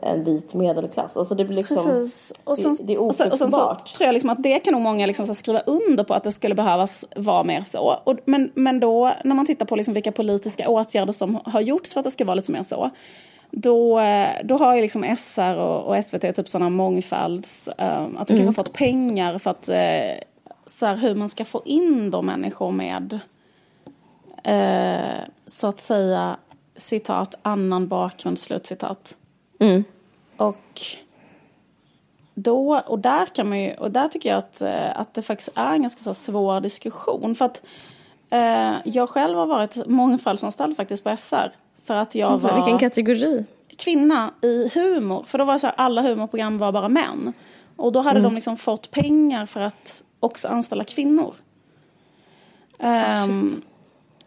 en vit medelklass. Alltså det blir liksom, Precis. Och sen, det, det är. Och sen, och så tror jag liksom att det kan nog många liksom skriva under på att det skulle behövas vara mer så. Och, men, men då när man tittar på liksom vilka politiska åtgärder som har gjorts för att det ska vara lite mer så. Då, eh, då har ju liksom SR och, och SVT typ sådana mångfalds, uh, att de mm. kanske har fått pengar för att uh, så här, hur man ska få in då människor med uh, så att säga citat annan bakgrund, slutcitat. Mm. Och då, och där kan man ju, och där tycker jag att, eh, att det faktiskt är en ganska så svår diskussion. För att eh, jag själv har varit mångfaldsanställd faktiskt på SR. För att jag var... Vilken kategori? Kvinna i humor. För då var det så här, alla humorprogram var bara män. Och då hade mm. de liksom fått pengar för att också anställa kvinnor. Oh, um,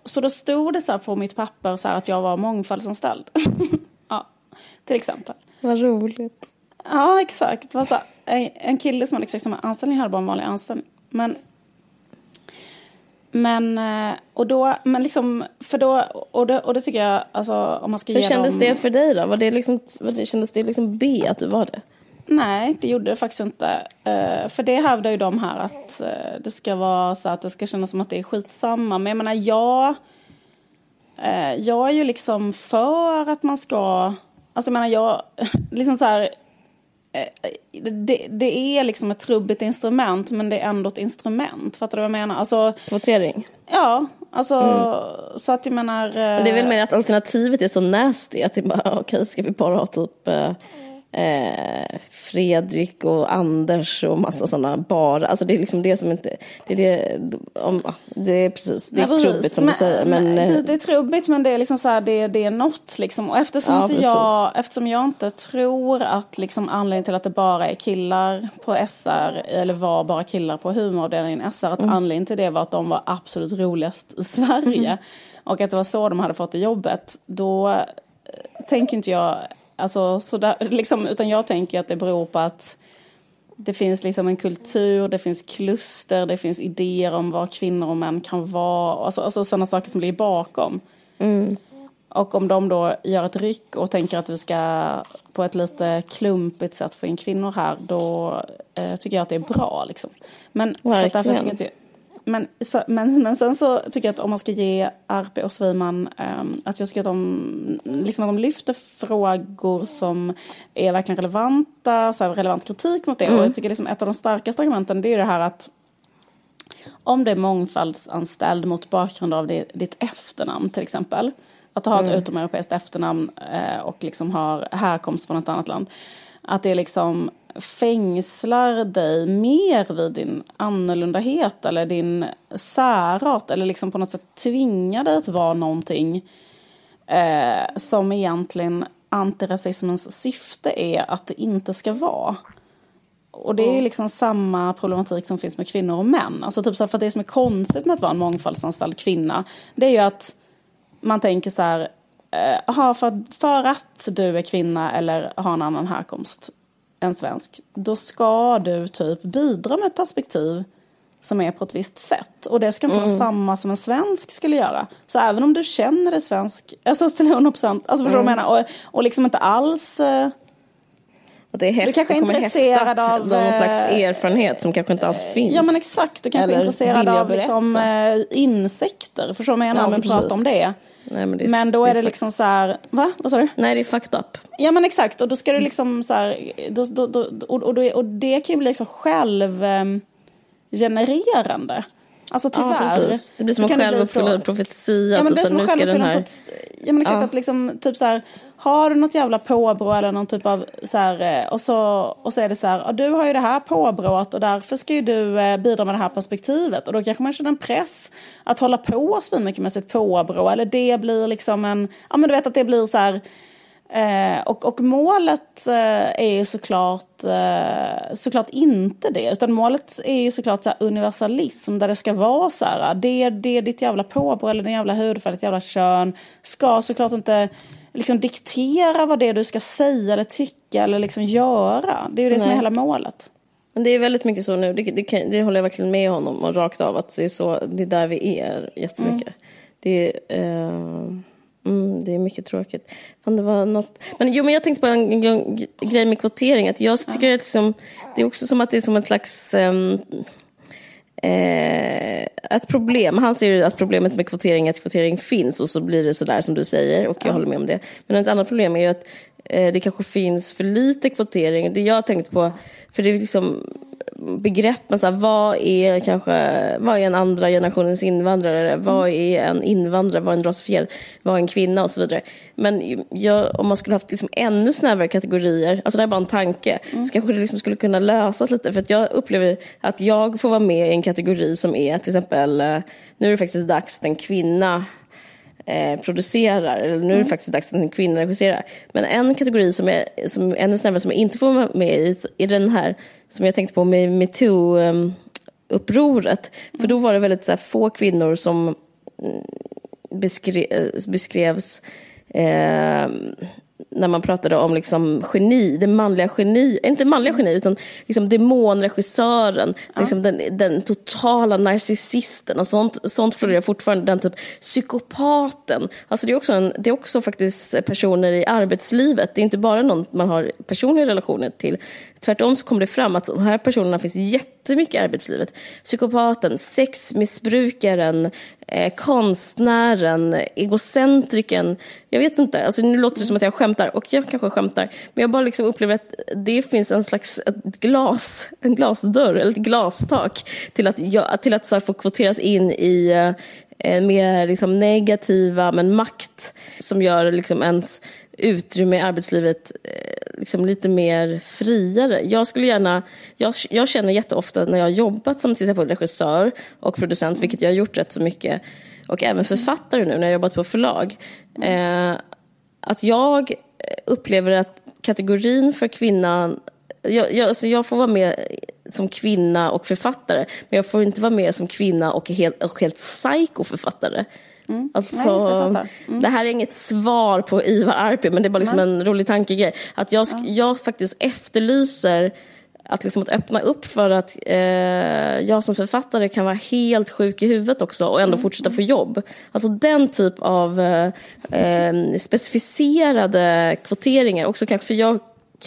så då stod det så på mitt papper så att jag var mångfaldsanställd. [laughs] Till exempel. Vad roligt. Ja, exakt. En kille som hade exakt samma anställning hade bara en vanlig anställning. Men, men, eh, och då, men liksom, för då, och det, och det tycker jag, alltså om man ska Hur ge kändes dem... det för dig då? Var det liksom, var det, kändes det liksom B att du var det? Nej, det gjorde det faktiskt inte. Uh, för det hävdar ju de här att uh, det ska vara så att det ska kännas som att det är skitsamma. Men jag menar, jag, uh, jag är ju liksom för att man ska Alltså jag menar jag, [laughs] liksom så här, eh, det, det, är liksom ett trubbigt instrument men det är ändå ett instrument. Fattar du vad jag menar? Alltså, Kvotering? Ja, alltså mm. så att jag menar... Det är väl mer att alternativet är så nasty att det bara, [laughs] okej okay, ska vi bara ha typ eh, Fredrik och Anders och massa sådana bara. Alltså det är liksom det som inte, det är det, om, det är precis, det är ja, trubbigt som men, du säger. Men, det, eh, det, är trubbigt men det är liksom så här, det, det är något liksom. Och eftersom, ja, inte jag, eftersom jag inte tror att liksom anledningen till att det bara är killar på SR, eller var bara killar på humoravdelningen SR, att mm. anledningen till det var att de var absolut roligast i Sverige. Mm. Och att det var så de hade fått det jobbet. Då eh, tänker inte jag Alltså, så där, liksom, utan jag tänker att det beror på att det finns liksom en kultur, det finns kluster, det finns idéer om vad kvinnor och män kan vara. Alltså, alltså sådana saker som ligger bakom. Mm. Och om de då gör ett ryck och tänker att vi ska på ett lite klumpigt sätt få in kvinnor här, då eh, tycker jag att det är bra. Liksom. Men, så därför tycker jag inte, men, så, men, men sen så tycker jag att om man ska ge RP och Sviman, um, att jag tycker att de, liksom att de lyfter frågor som är verkligen relevanta, så här, relevant kritik mot det. Mm. Och jag tycker liksom ett av de starkaste argumenten det är det här att om det är mångfaldsanställd mot bakgrund av det, ditt efternamn till exempel, att du har ett mm. utomeuropeiskt efternamn eh, och liksom har härkomst från ett annat land, att det liksom fängslar dig mer vid din annorlundahet eller din särart eller liksom på något sätt tvingar dig att vara någonting eh, som egentligen antirasismens syfte är att det inte ska vara. Och det är mm. liksom samma problematik som finns med kvinnor och män. Alltså typ så för det som är konstigt med att vara en mångfaldsanställd kvinna, det är ju att man tänker så här, eh, för, för att du är kvinna eller har en annan härkomst en svensk, då ska du typ bidra med ett perspektiv som är på ett visst sätt. Och det ska inte mm. vara samma som en svensk skulle göra. Så även om du känner dig svensk, alltså [laughs] till 100 procent, alltså förstår du mm. vad jag menar? Och, och liksom inte alls... Eh, och det är häft, du kanske är intresserad av någon slags eh, erfarenhet som kanske inte alls finns. Ja men exakt, du kanske är intresserad av liksom, insekter, förstår du vad jag menar? Ja, om vi pratar om det. Nej, men, är, men då är det, det liksom så här, va? Vad sa du? Nej, det är fucked up. Ja men exakt, och då ska du liksom så här, då, då, då, och, och, och det kan ju bli liksom självgenererande. Alltså tyvärr. Ja, det blir som en självuppfyllande profetia. Ja men det typ blir som en självuppfyllande Ja men exakt ja. att liksom typ så här, har du något jävla påbrå eller någon typ av så här, eh, och så, och så är det så här, du har ju det här påbrået och därför ska ju du eh, bidra med det här perspektivet och då kanske man känner en press att hålla på svinmycket med sitt påbrå eller det blir liksom en, ja men du vet att det blir så här Eh, och, och målet eh, är ju såklart, eh, såklart inte det, utan målet är ju såklart så universalism där det ska vara så här, det, det ditt jävla påbrå eller din jävla hudfärg, ditt jävla kön ska såklart inte liksom diktera vad det är du ska säga eller tycka eller liksom göra. Det är ju det Nej. som är hela målet. Men det är väldigt mycket så nu, det, det, det håller jag verkligen med honom om rakt av att det är så, det är där vi är jättemycket. Mm. Det är, uh, mm, det är mycket tråkigt. Men det var något, men jo men jag tänkte på en, en, grej med kvotering, att jag tycker ja. att liksom, det är också som att det är som ett slags um, Eh, ett problem, han ser att problemet med kvotering är att kvotering finns och så blir det sådär som du säger och jag ja. håller med om det. Men ett annat problem är ju att eh, det kanske finns för lite kvotering. Det jag har tänkt på, för det är liksom begreppen, så här, vad är kanske, vad är en andra generationens invandrare, mm. vad är en invandrare, vad är en rasifierad, vad är en kvinna och så vidare. Men jag, om man skulle haft liksom ännu snävare kategorier, alltså det är bara en tanke, mm. så kanske det liksom skulle kunna lösas lite. För att jag upplever att jag får vara med i en kategori som är till exempel, eh, nu är det faktiskt dags att en kvinna eh, producerar, eller nu är det mm. faktiskt dags att en kvinna regisserar. Men en kategori som är, som är ännu snävare som jag inte får vara med i är den här som jag tänkte på med metoo-upproret. Mm. För då var det väldigt så här, få kvinnor som mm, beskre, beskrevs eh, när man pratade om liksom geni, det manliga geni, inte manliga geni utan liksom demonregissören, ja. liksom den, den totala narcissisten och sånt, sånt florerar fortfarande, den typ psykopaten. Alltså det är, också en, det är också faktiskt personer i arbetslivet, det är inte bara någon man har personliga relationer till. Tvärtom så kommer det fram att de här personerna finns jättemycket i arbetslivet. Psykopaten, sexmissbrukaren, eh, konstnären, egocentriken. Jag vet inte, alltså nu låter det som att jag skämtar och jag kanske skämtar. Men jag bara liksom upplever att det finns en slags ett glas, en glasdörr eller ett glastak till att, jag, till att så få kvoteras in i eh, mer liksom negativa men makt som gör liksom ens utrymme i arbetslivet eh, liksom lite mer friare. Jag skulle gärna, jag, jag känner jätteofta när jag har jobbat som till exempel regissör och producent, vilket jag har gjort rätt så mycket, och även författare nu när jag har jobbat på förlag, eh, att jag upplever att kategorin för kvinnan jag, jag, alltså jag får vara med som kvinna och författare, men jag får inte vara med som kvinna och helt, och helt psycho-författare. Mm. Alltså, Nej, mm. Det här är inget svar på Ivar Arpi, men det är bara liksom en rolig tankegrej. Att jag, ja. jag faktiskt efterlyser att, liksom att öppna upp för att eh, jag som författare kan vara helt sjuk i huvudet också och ändå mm. fortsätta få jobb. Alltså den typ av eh, eh specificerade kvoteringar. Också kanske, för jag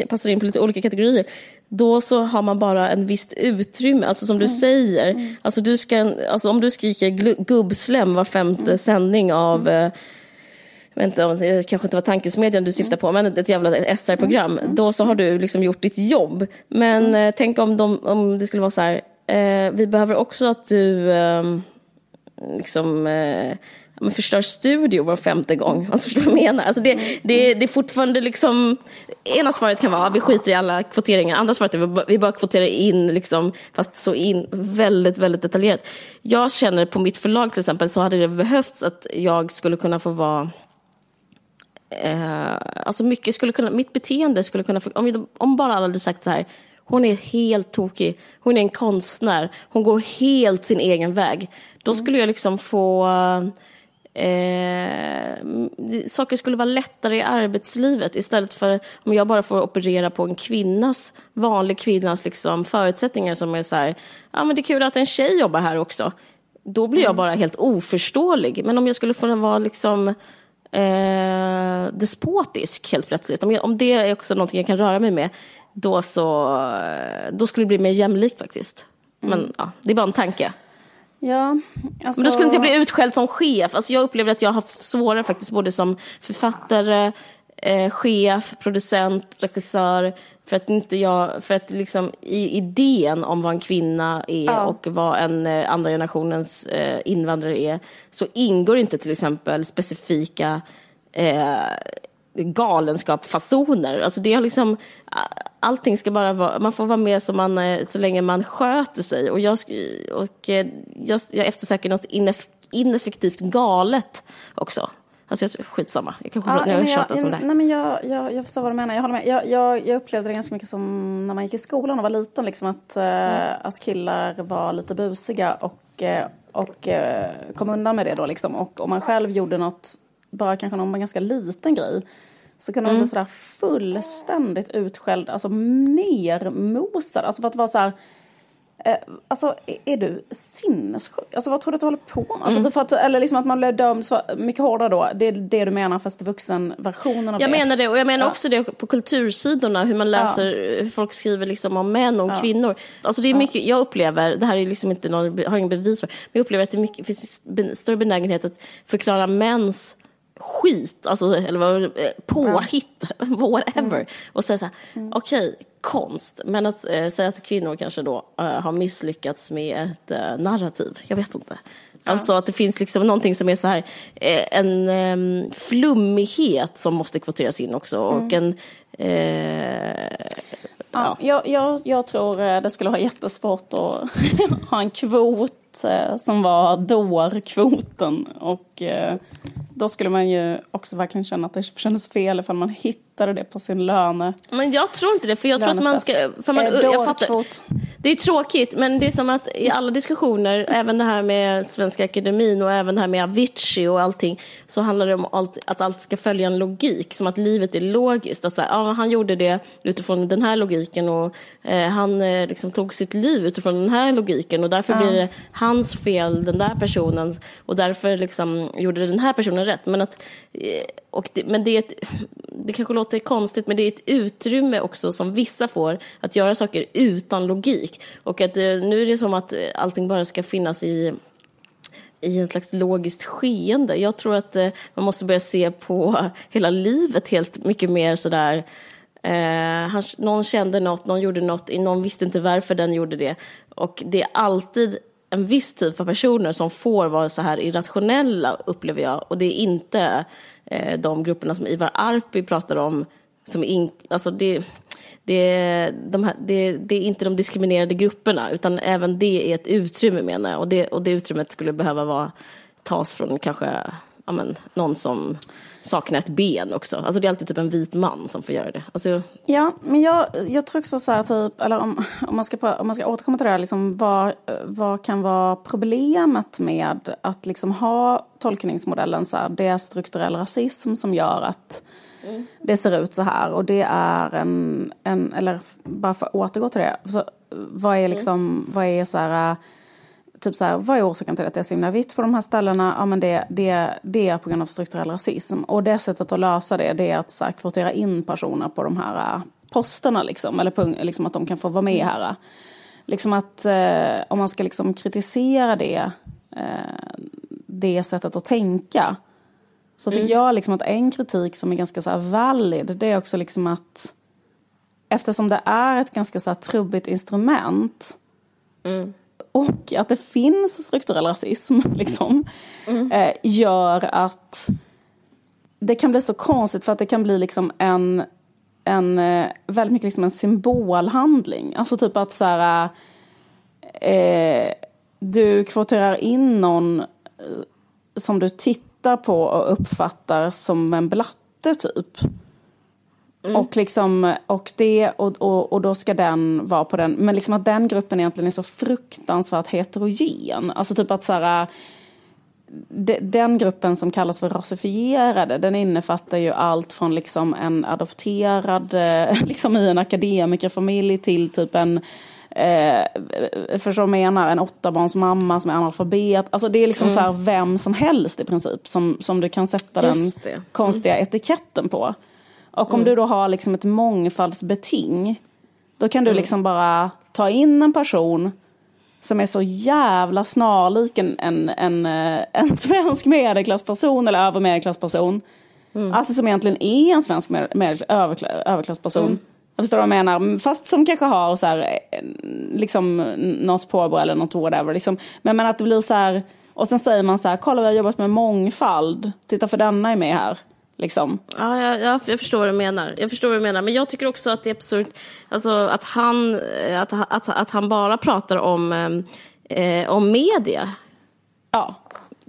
passar in på lite olika kategorier, då så har man bara en visst utrymme. Alltså som du Mm. säger, alltså du ska, alltså om du skriker gubbslem var femte Mm. sändning av eh, vet inte om det kanske inte var tankesmedjan du syftar på, men ett jävla SR-program. Då så har du liksom gjort ditt jobb. Men eh, tänk om, de, om det skulle vara så här, eh, vi behöver också att du eh, liksom eh, men förstör studio var femte gång. Alltså förstår vad jag menar? Alltså det, det, det är fortfarande liksom, ena svaret kan vara vi skiter i alla kvoteringar, andra svaret är bara, vi bara kvoterar in, liksom, fast så in väldigt, väldigt detaljerat. Jag känner på mitt förlag till exempel så hade det behövts att jag skulle kunna få vara eh, alltså mycket skulle kunna, mitt beteende skulle kunna, om, om bara alla hade sagt så här, hon är helt tokig, hon är en konstnär, hon går helt sin egen väg. Då skulle jag liksom få, eh, saker skulle vara lättare i arbetslivet istället för om jag bara får operera på en kvinnas, vanlig kvinnas liksom förutsättningar som är så här, ja men det är kul att en tjej jobbar här också. Då blir jag bara helt oförståelig. Men om jag skulle få vara liksom eh, despotisk helt plötsligt. Om, jag, om det är också någonting jag kan röra mig med, då, så, eh, då skulle det bli mer jämlikt faktiskt. Men ja, det är bara en tanke. Ja, alltså... Men då skulle inte jag bli utskälld som chef. Alltså jag upplever att jag har haft svårare faktiskt både som författare, eh, chef, producent, regissör. För att inte jag, för att liksom i idén om vad en kvinna är Ja. och vad en eh, andra generationens eh, invandrare är, så ingår inte till exempel specifika eh, galenskapsfasoner. Alltså det är liksom, allting ska bara vara, man får vara med så, man, eh, så länge man sköter sig. Och jag, och eh, jag, jag eftersöker något ineff, ineffektivt galet också. Alltså jag, skitsamma, jag kanske Ja, har jag men tjatat om det nej, här. men jag, jag, jag förstår vad du menar. Jag, håller med. Jag, jag, jag upplevde det ganska mycket som när man gick i skolan och var liten. Liksom, att, eh, att killar var lite busiga och, eh, och eh, kom undan med det. Då, liksom. Och om man själv gjorde något, bara kanske någon ganska liten grej så kunde man Mm. bli sådär fullständigt utskälld, alltså nermosad. Alltså för att vara så här, Eh, alltså, är, är du sinnessjuk? Alltså vad tror du att du håller på med? Alltså, Mm. att, eller liksom att man blev dömd mycket hårdare då. Det är det du menar fast vuxenversionen av Jag det. menar det, och jag menar Ja. också det på kultursidorna, hur man läser, hur folk skriver liksom om män och om kvinnor. Alltså det är mycket, jag upplever, det här är liksom inte någon, har ingen bevis för, men jag upplever att det är mycket, finns större benägenhet att förklara mäns skit, alltså, eller vad, eh, påhitt, [laughs] whatever. Och säga så här, okej, konst, men att eh, säga att kvinnor kanske då eh, har misslyckats med ett eh, narrativ, jag vet inte. Alltså att det finns liksom någonting som är så här, en eh, flummighet som måste kvoteras in också. Och en, eh, Ja, jag, jag, jag tror det skulle vara jättesvårt att [laughs] ha en kvot eh, som var dårkvoten. Och eh, då skulle man ju också verkligen känna att det kändes fel ifall man hittade det på sin löne. men jag tror inte det, för jag tror att man ska... För man, Eh, jag fattar, det är tråkigt, men det är som att i alla diskussioner, även det här med Svenska Akademin och även det här med Avicii och allting, så handlar det om allt, att allt ska följa en logik, som att livet är logiskt. Att så här, ja, han gjorde det utifrån den här logiken och eh, han eh, liksom tog sitt liv utifrån den här logiken och därför blir det hans fel, den där personen, och därför liksom gjorde den här personen rätt. Men, att, eh, och det, men det, är ett, det kanske låter konstigt, men det är ett utrymme också som vissa får att göra saker utan logik. Och att eh, nu är det som att eh, allting bara ska finnas i i en slags logiskt skeende. Jag tror att eh, man måste börja se på [laughs] hela livet helt mycket mer sådär Eh, han, någon kände något, någon gjorde något, någon visste inte varför den gjorde det. Och det är alltid en viss typ av personer som får vara så här irrationella, upplever jag. Och det är inte eh, de grupperna som Ivar Arpi pratar om. Som in, alltså det, det, de här, det, det är inte de diskriminerade grupperna, utan även det är ett utrymme menar jag. Och det, och det utrymmet skulle behöva vara, tas från kanske ja, men, någon som saknar ett ben också. Alltså det är alltid typ en vit man som får göra det. Alltså, Ja, men jag, jag tror också så här, typ, eller om, om, man ska, om man ska återkomma till det här, liksom, vad, vad kan vara problemet med att liksom ha tolkningsmodellen så här, det är strukturell rasism som gör att det ser ut så här och det är en, en eller bara för att återgå till det, så, vad är liksom, vad är så här, typ så här, vad är orsaken till att det är så himla vitt på de här ställena? Ja, men det, det, det är på grund av strukturell rasism. Och det sättet att lösa det, det är att så här, kvotera in personer på de här, posterna liksom, eller liksom att de kan få vara med här. Liksom att eh, om man ska liksom kritisera det, eh, det sättet att tänka, så tycker mm. jag liksom att en kritik som är ganska så valid, det är också liksom att eftersom det är ett ganska så trubbigt instrument mm. Och att det finns strukturell rasism, [laughs] liksom, mm. eh, gör att det kan bli så konstigt för att det kan bli liksom en, en eh, väldigt mycket liksom en symbolhandling. Alltså typ att så här, eh, du kvoterar in någon eh, som du tittar på och uppfattar som en blatte typ. Mm. Och, liksom, och, det, och, och, och då ska den vara på den, men liksom att den gruppen egentligen är så fruktansvärt heterogen. Alltså typ att så här, den gruppen som kallas för rasifierade, den innefattar ju allt från liksom en adopterad, [laughs] liksom i en akademikerfamilj till typ en Eh, förstår du menar? En åttabarnsmamma som är analfabet. Alltså det är liksom mm. så här vem som helst i princip som, som du kan sätta Just den det. konstiga mm. etiketten på. Och om mm. du då har liksom ett mångfaldsbeting, då kan du mm. liksom bara ta in en person som är så jävla snarlik en, en, en, eh, en [laughs] svensk medelklassperson eller över medelklassperson. Mm. Alltså som egentligen är en svensk med, med överklassperson. Mm. Jag förstår vad jag menar. Fast som kanske har så här, eh, liksom något påbrå eller något whatever. Liksom. Men, men att det blir så här, och sen säger man så här, kolla vi har jobbat med mångfald, titta för denna är med här. Liksom. Ja, jag, jag, jag, förstår vad du menar. Jag förstår vad du menar. Men jag tycker också att det är absurt alltså, att, han, att, att, att han bara pratar om, eh, om media. Ja.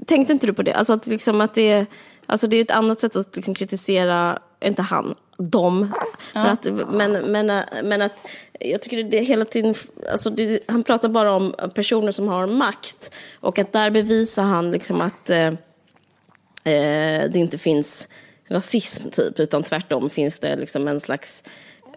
Tänkte inte du på det? Alltså att, liksom, att det, alltså, det är ett annat sätt att liksom, kritisera, inte han, dem. Ja. Men, att, men, men, men att jag tycker det är hela tiden, alltså det, han pratar bara om personer som har makt. Och att där bevisar han liksom att eh, eh det inte finns rasism typ, utan tvärtom finns det liksom en slags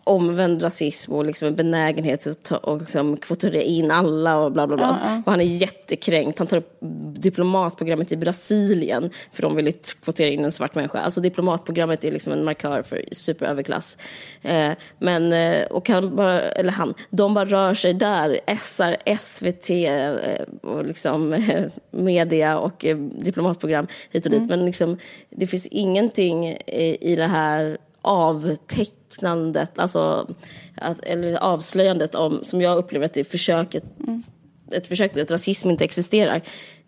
omvänd rasism och liksom en benägenhet att ta, och liksom kvotera in alla och bla bla bla. Uh -uh. Och han är jättekränkt. Han tar upp diplomatprogrammet i Brasilien för de vill kvotera in en svart människa. Alltså diplomatprogrammet är liksom en markör för superöverklass. Eh, men, eh, och han bara, eller han, de bara rör sig där. SR, SVT, eh, och liksom [laughs] media och eh, diplomatprogram hit och dit. Mm. Men liksom, det finns ingenting i det här avtäck tecknandet, alltså, att, eller avslöjandet om, som jag upplever att det är försöket, mm. ett försök att rasism inte existerar.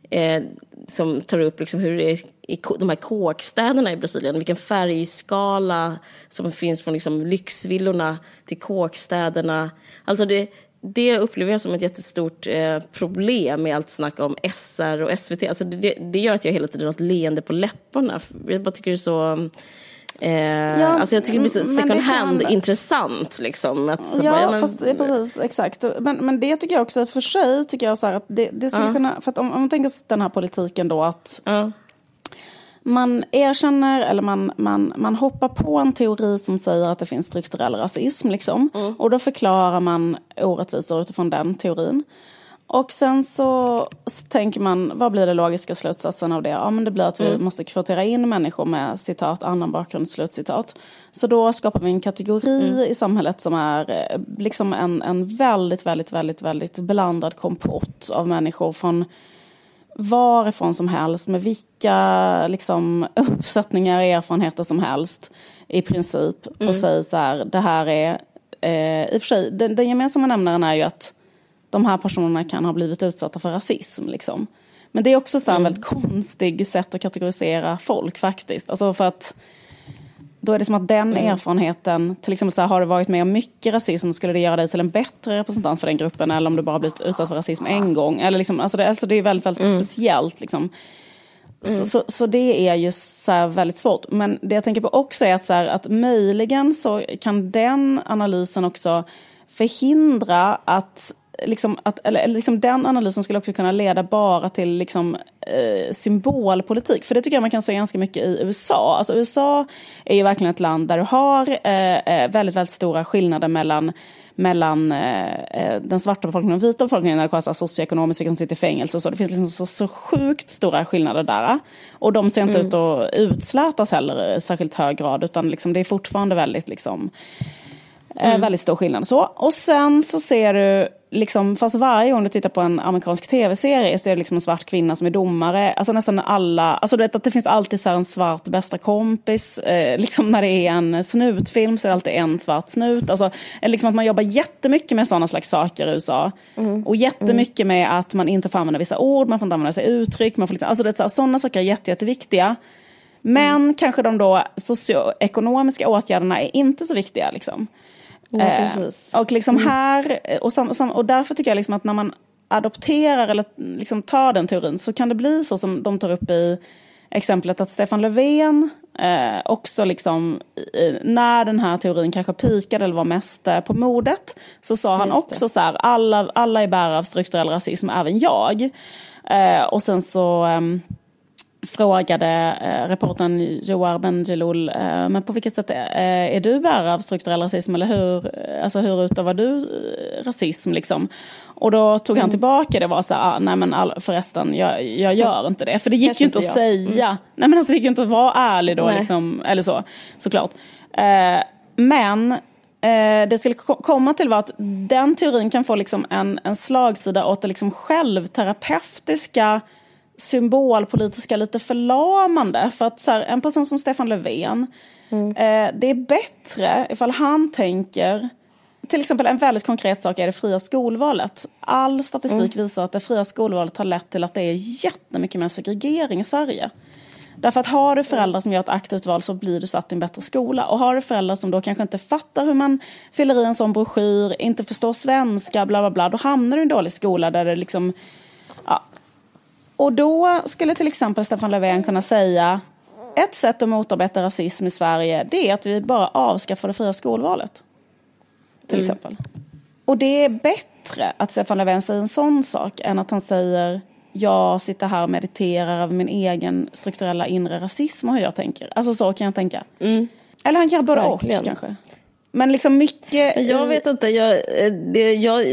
Eh, som tar upp liksom hur det är i de här kåkstäderna i Brasilien, vilken färgskala som finns från liksom lyxvillorna till kåkstäderna. Alltså det, det upplever jag som ett jättestort eh, problem med allt snack om SR och SVT. Alltså det, det, gör att jag hela tiden har ett leende på läpparna. Jag bara tycker det är så Eh, ja, alltså jag tycker det blir så second hand kan... intressant. Liksom, att, ja, bara, ja men... fast, precis, exakt. Men, men det tycker jag också, för sig, tycker jag så att det, det skulle uh. kunna, för att om, om man tänker sig den här politiken då att uh. man erkänner eller man, man, man hoppar på en teori som säger att det finns strukturell rasism. Liksom, uh. Och då förklarar man orättvisor utifrån den teorin. Och sen så, så, tänker man, vad blir den logiska slutsatsen av det? Ja men det blir att vi mm. måste kvotera in människor med citat, annan bakgrund, slutcitat. Så då skapar vi en kategori mm. i samhället som är eh, liksom en, en väldigt, väldigt, väldigt, väldigt blandad kompott av människor från varifrån som helst med vilka liksom, [laughs] uppsättningar och erfarenheter som helst i princip. Mm. Och säger så här, det här är, eh, i och för sig, den, den gemensamma nämnaren är ju att de här personerna kan ha blivit utsatta för rasism. Liksom. Men det är också så en mm. väldigt konstig sätt att kategorisera folk faktiskt. Alltså för att då är det som att den mm. erfarenheten, till exempel så här, har du varit med om mycket rasism, skulle det göra dig till en bättre representant för den gruppen? Eller om du bara blivit utsatt för rasism en gång? Eller liksom, alltså det, alltså det är väldigt, väldigt mm. speciellt. Liksom. Mm. Så, så, så, det är ju så väldigt svårt. Men det jag tänker på också är att, så här, att möjligen så kan den analysen också förhindra att liksom att, eller, liksom den analysen skulle också kunna leda bara till liksom, eh, symbolpolitik. För det tycker jag man kan se ganska mycket i USA. Alltså USA är ju verkligen ett land där du har eh, eh väldigt, väldigt stora skillnader mellan mellan eh, eh, den svarta befolkningen och den vita befolkningen när det kommer socioekonomiskt, vilka som sitter i fängelse och så. Det finns liksom så, så sjukt stora skillnader där. Och de ser inte mm. ut att utslätas heller i särskilt hög grad utan liksom det är fortfarande väldigt liksom Mm. väldigt stor skillnad. Så. Och sen så ser du, liksom, fast varje gång du tittar på en amerikansk tv-serie så är det liksom en svart kvinna som är domare. Alltså nästan alla, alltså det, att det finns alltid så en svart bästa kompis. Eh, liksom när det är en snutfilm så är det alltid en svart snut. Alltså, liksom att man jobbar jättemycket med sådana slags saker i USA. Mm. Och jättemycket med att man inte får använda vissa ord, man får inte använda sig uttryck. Man får liksom, alltså det, sådana saker är jätte, jätteviktiga. Men mm. kanske de då socioekonomiska åtgärderna är inte så viktiga. Liksom. Ja, eh, och liksom mm. här, och, sam, sam, och därför tycker jag liksom att när man adopterar eller liksom tar den teorin så kan det bli så som de tar upp i exemplet att Stefan Löfven eh, också liksom, när den här teorin kanske pikade eller var mest eh, på modet, så sa han också så här, alla, alla är bärare av strukturell rasism, även jag. Eh, och sen så ehm, frågade eh, reportern Joar Bendjelloul, eh, men på vilket sätt är, eh, är du bärare av strukturell rasism eller hur, alltså hur utövar du eh, rasism liksom? Och då tog han mm. tillbaka det var så här, ah, nej men all, förresten jag, jag gör inte det. För det gick Kanske ju inte att jag. säga, mm. nej men alltså det gick ju inte att vara ärlig då liksom, eller så, såklart. Eh, men eh, det skulle komma till var att den teorin kan få liksom en, en slagsida åt det liksom självterapeutiska symbolpolitiska lite förlamande. För att så här, en person som Stefan Löfven, mm. eh, det är bättre ifall han tänker till exempel en väldigt konkret sak är det fria skolvalet. All statistik mm. visar att det fria skolvalet har lett till att det är jättemycket mer segregering i Sverige. Därför att har du föräldrar som gör ett aktivt val så blir du satt i en bättre skola. Och har du föräldrar som då kanske inte fattar hur man fyller i en sån broschyr, inte förstår svenska, bla bla bla, då hamnar du i en dålig skola där det liksom och då skulle till exempel Stefan Löfven kunna säga ett sätt att motarbeta rasism i Sverige det är att vi bara avskaffar det fria skolvalet. Till mm. exempel. Och det är bättre att Stefan Löfven säger en sån sak än att han säger jag sitter här och mediterar över min egen strukturella inre rasism och hur jag tänker. Alltså så kan jag tänka. Mm. Eller han kan både och kanske. Men liksom mycket... Jag vet inte, jag, det, jag,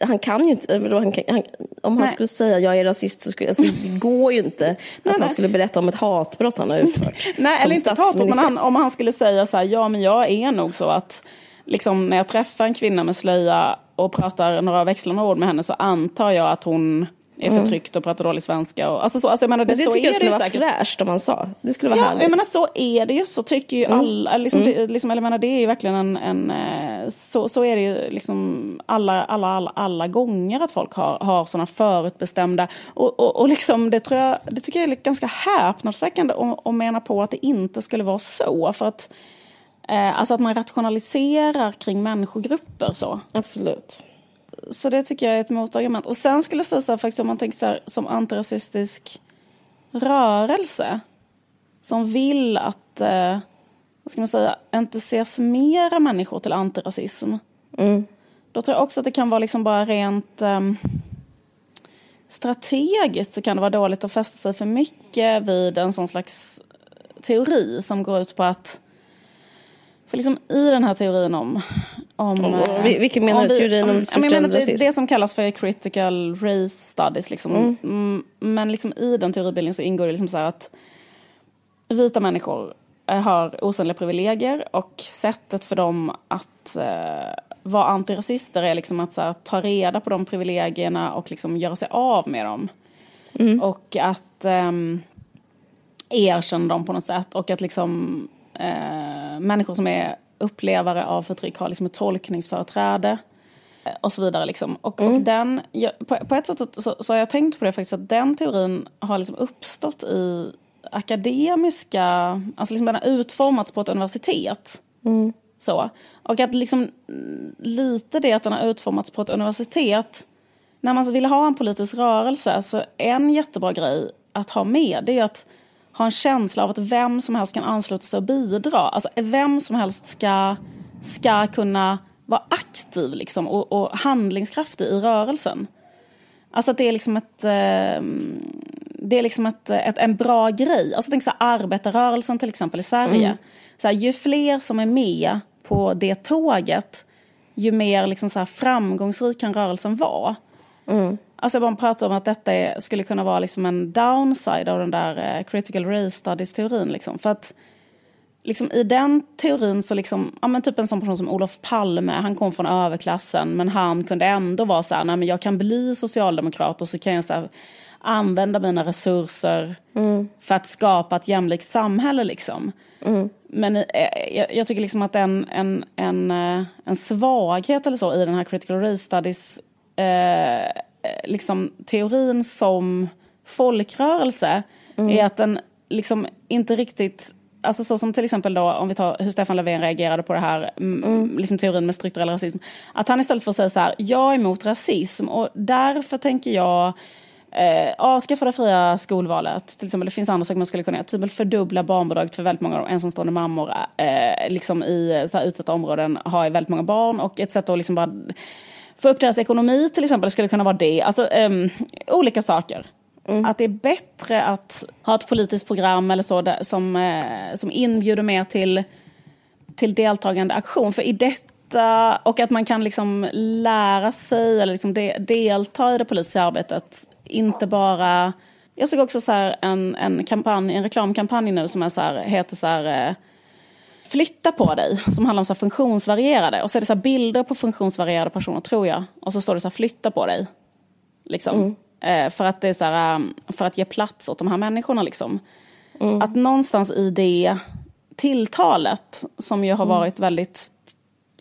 han kan ju inte, han kan, han, om han nej. skulle säga jag är rasist så skulle, alltså, [laughs] det går ju inte att nej, han skulle berätta om ett hatbrott han har utfört. [laughs] nej, eller inte ett hatbrott, men han, om han skulle säga så här, ja men jag är nog så att liksom, när jag träffar en kvinna med slöja och pratar några växlande ord med henne så antar jag att hon är mm. förtryckt och pratar dålig svenska. Och, alltså så, alltså, jag menar, det, men det så tycker jag skulle vara säkert. fräscht om man sa. Det skulle vara ja, härligt. Jag menar, så är det ju. Så tycker ju mm. alla. Liksom, mm. det, liksom, jag menar, det är ju verkligen en... en eh, så, så är det ju liksom alla, alla, alla, alla gånger att folk har, har sådana förutbestämda... Och, och, och liksom, det, tror jag, det tycker jag är ganska häpnadsväckande att mena på att det inte skulle vara så. För att, eh, alltså att man rationaliserar kring människogrupper så. Absolut så det tycker jag är ett motargument. Och sen skulle jag säga så här, faktiskt om man tänker så här, som antirasistisk rörelse som vill att, eh, vad ska man säga, entusiasmera människor till antirasism. Mm. Då tror jag också att det kan vara liksom bara rent eh, strategiskt så kan det vara dåligt att fästa sig för mycket vid en sån slags teori som går ut på att för liksom i den här teorin om... om och, och, vilken menar du? Teorin om strukturell det, det som kallas för critical race studies. Liksom. Mm. mm men liksom i den teoribildningen så ingår det liksom så att vita människor eh, har osynliga privilegier och sättet för dem att uh, vara antirasister är liksom att här, ta reda på de privilegierna och liksom göra sig av med dem. Mm. Och att um, erkänna dem på något sätt och att liksom eh, människor som är upplevare av förtryck har liksom ett tolkningsföreträde eh, och så vidare. Liksom. Och, mm. och den, på, på, ett sätt så, så, har jag tänkt på det faktiskt att den teorin har liksom uppstått i akademiska, alltså liksom den har utformats på ett universitet. Mm. Så. Och att liksom lite det att den har utformats på ett universitet, när man vill ha en politisk rörelse, så en jättebra grej att ha med det är att ha en känsla av att vem som helst kan ansluta sig och bidra. Alltså vem som helst ska, ska kunna vara aktiv liksom, och, och handlingskraftig i rörelsen. Alltså att det är liksom ett... Eh, det är liksom ett, ett, en bra grej. Alltså tänk så här, arbetarrörelsen till exempel i Sverige. Mm. Så här, ju fler som är med på det tåget, ju mer liksom så här, framgångsrik kan rörelsen vara. Mm. Alltså man pratar om att detta är, skulle kunna vara liksom en downside av den där eh, critical race studies-teorin. Liksom. För att liksom, i den teorin så liksom, ja men typ en sån person som Olof Palme, han kom från överklassen men han kunde ändå vara så här, nej men jag kan bli socialdemokrat och så kan jag så här, använda mina resurser mm. för att skapa ett jämlikt samhälle liksom. Mm. Men eh, jag, tycker liksom att en, en, en, eh, en svaghet eller så i den här critical race studies eh, liksom teorin som folkrörelse mm. är att den liksom inte riktigt Alltså så som till exempel då om vi tar hur Stefan Löfven reagerade på det här, mm. liksom teorin med strukturell rasism. Att han istället för att säga så här, jag är emot rasism och därför tänker jag eh, avskaffa det fria skolvalet. Till exempel, det finns andra saker man skulle kunna göra. Till exempel fördubbla barnbidraget för väldigt många ensamstående mammor eh, liksom i så här, utsatta områden har väldigt många barn. Och ett sätt att liksom bara få upp deras ekonomi till exempel skulle kunna vara det. Alltså eh, olika saker. Mm. Att det är bättre att ha ett politiskt program eller så där, som, eh, som inbjuder mer till, till deltagande aktion. För i detta, och att man kan liksom lära sig eller liksom de, delta i det politiska arbetet. Inte bara... Jag såg också så en, en, kampanj, en reklamkampanj nu som är så här, heter så här, eh, Flytta på dig, som handlar om så funktionsvarierade. Och så är det så bilder på funktionsvarierade personer, tror jag. Och så står det så här, flytta på dig. Liksom. Mm. Eh, för, att det är så här, um, för att ge plats åt de här människorna. Liksom. Mm. Att någonstans i det tilltalet, som ju har mm. varit väldigt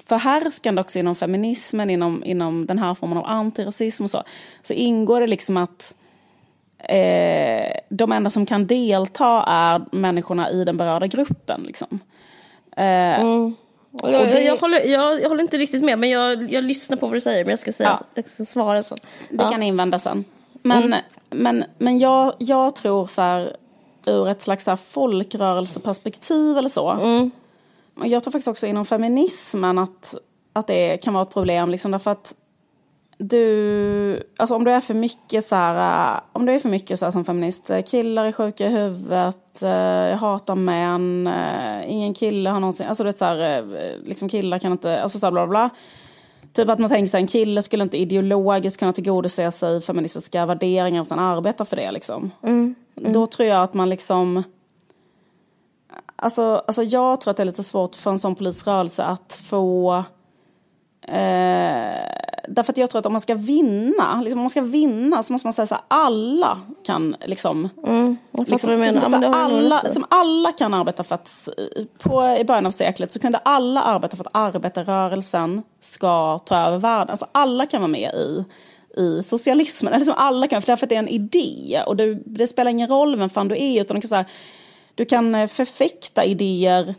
förhärskande också inom feminismen, inom, inom den här formen av antirasism och så, så ingår det liksom att eh, de enda som kan delta är människorna i den berörda gruppen. Liksom. Eh, mm. Jag, det... jag, håller, jag, jag, håller, inte riktigt med, men jag, jag lyssnar på vad du säger. Men jag ska, säga, ja. jag ska svara sen. Det ja. kan invända sen. Men, mm. men, men jag, jag tror så här, ur ett slags så här folkrörelseperspektiv eller så. Mm. Jag tror faktiskt också inom feminismen att, att det kan vara ett problem. Liksom därför att du, alltså om du är för mycket så här, om du är för mycket så som feminist, killar är sjuka i huvudet, eh, jag hatar män, eh, ingen kille har någonsin, alltså du vet så här, eh, liksom killar kan inte, alltså så här bla bla. Typ att man tänker sig en kille skulle inte ideologiskt kunna tillgodose sig feministiska värderingar och sen arbeta för det liksom. Mm, mm. Då tror jag att man liksom Alltså, alltså jag tror att det är lite svårt för en sån polisrörelse att få Eh, därför att jag tror att om man ska vinna, liksom om man ska vinna så måste man säga så här, alla kan liksom... Mm, liksom, liksom så alla, liksom, alla kan arbeta för att, på, i början av seklet så kunde alla arbeta för att arbetarrörelsen ska ta över världen. Alltså alla kan vara med i i socialismen. Eller liksom alla kan, för därför att det är en idé. Och det, det spelar ingen roll vem fan du är, utan du kan, så här, du kan eh, förfäkta idéer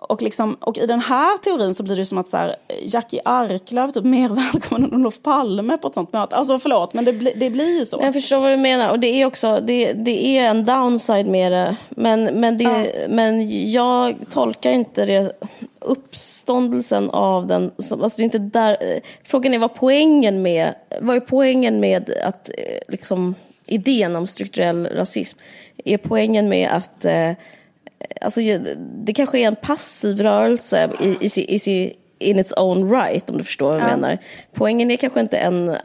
och, liksom, och i den här teorin så blir det som att så här, Jackie Arklöv typ mer [laughs] välkommen än Olof Palme på ett sånt möte. Alltså förlåt, men det, bli, det blir ju så. Jag förstår vad du menar. Och det är också det, det är en downside med det. Men, men, det, ja. men jag tolkar inte det uppståndelsen av den. Alltså det är inte där, frågan är vad poängen med, vad är poängen med att liksom idén om strukturell rasism? Är poängen med att eh, alltså, det kanske är en passiv rörelse i, i, i, in its own right, om du förstår vad jag ja. menar. Poängen är kanske inte en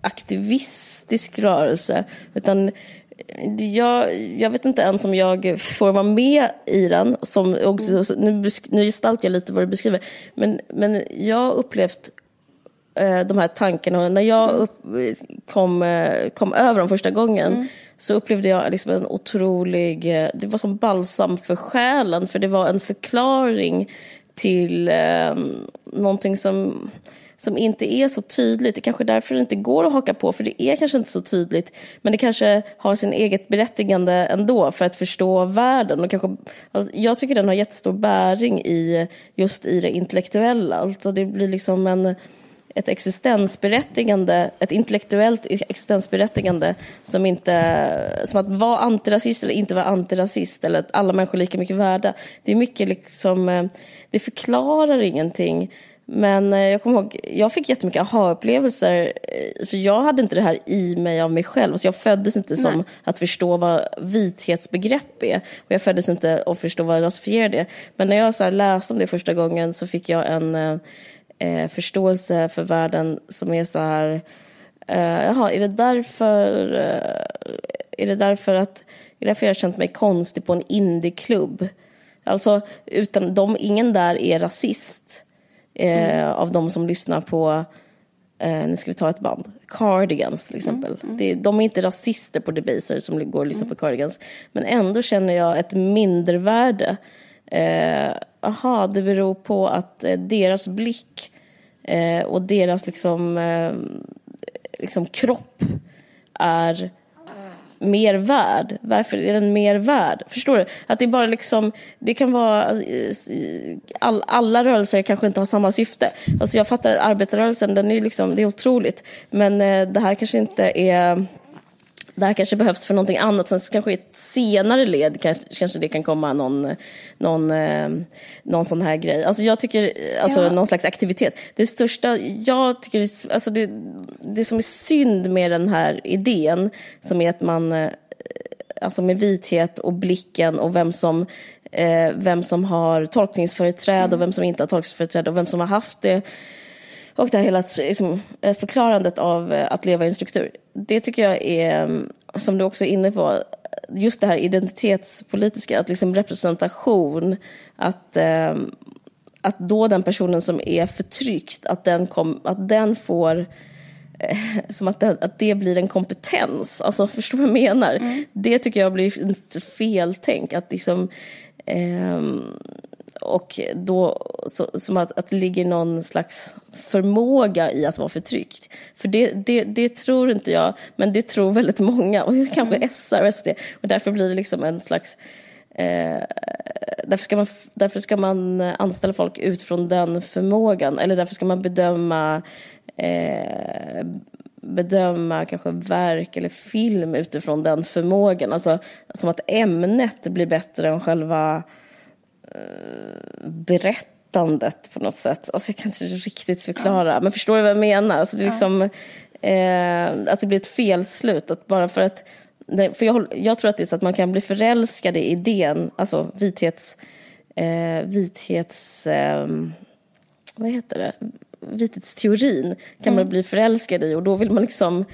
aktivistisk rörelse, utan jag, jag vet inte ens om jag får vara med i den. Som, och, nu, nu gestaltar jag lite vad du beskriver, men, men jag har upplevt eh, de här tankarna. När jag upp, kom, eh, kom över dem första gången mm så upplevde jag liksom en otrolig, eh, det var som balsam för själen för det var en förklaring till eh, någonting som, som inte är så tydligt. Det är kanske därför det inte går att haka på för det är kanske inte så tydligt men det kanske har sin eget berättigande ändå för att förstå världen. Och kanske, alltså, jag tycker den har jättestor bäring i just i det intellektuella. Alltså det blir liksom en ett existensberättigande, ett intellektuellt existensberättigande som inte, som att vara antirasist eller inte vara antirasist eller att alla människor är lika mycket värda. Det är mycket liksom, eh, det förklarar ingenting. Men eh, jag kommer ihåg, jag fick jättemycket aha-upplevelser eh, för jag hade inte det här i mig av mig själv. Alltså jag föddes inte som Nej. att förstå vad vithetsbegrepp är och jag föddes inte att förstå vad rasifierad är. Men när jag så läste om det första gången så fick jag en eh, förståelse för världen som är så här, eh, jaha, är det därför, eh, är det därför att, är det därför jag har känt mig konstig på en indieklubb? Alltså, utan de, ingen där är rasist eh, mm. av de som lyssnar på Eh, nu ska vi ta ett band. Cardigans till exempel. Mm, mm. Det, de är inte rasister på Debaser som går och lyssnar mm. på Cardigans. Men ändå känner jag ett mindervärde. Eh, aha, det beror på att eh, deras blick eh, och deras liksom, eh, liksom kropp är mer värd? Varför är den mer värd? Förstår du? Att det bara liksom, det kan vara, eh, all, alla rörelser kanske inte har samma syfte. Alltså jag fattar arbetarrörelsen, den är liksom, det är otroligt. Men eh, det här kanske inte är det här kanske behövs för någonting annat. Sen kanske i ett senare led kanske, det kan komma någon, någon, eh, någon sån här grej. Alltså jag tycker, alltså ja. någon slags aktivitet. Det största, jag tycker, alltså det, det som är synd med den här idén, som är att man, eh, alltså med vithet och blicken och vem som, eh, vem som har tolkningsföreträde mm. och vem som inte har tolkningsföreträde och vem som har haft det och det här hela liksom, eh, förklarandet av eh, att leva i en struktur. Det tycker jag är, mm, som du också är inne på, just det här identitetspolitiska, att liksom representation, att, eh, att då den personen som är förtryckt, att den, kom, att den får [laughs] som att det, att det blir en kompetens. Alltså, [laughs] förstår vad jag menar? Mm. Det tycker jag blir ett feltänk. Att liksom, eh, och då, så, som att, att det ligger någon slags förmåga i att vara förtryckt. För det, det, det tror inte jag, men det tror väldigt många, och kanske mm. SR och SD. Och därför blir det liksom en slags Eh, därför, ska man, därför ska man anställa folk utifrån den förmågan. Eller därför ska man bedöma, eh, bedöma kanske verk eller film utifrån den förmågan. Alltså som att ämnet blir bättre än själva berättandet på något sätt. Alltså jag kan inte riktigt förklara, ja. men förstår du vad jag menar? Alltså det är liksom, eh, att det blir ett felslut. Att bara för att, för jag, jag, tror att det är så att man kan bli förälskad i idén, alltså vithets... Eh, vithets eh, vad heter det? Vithetsteorin kan mm. man bli förälskad i och då vill man liksom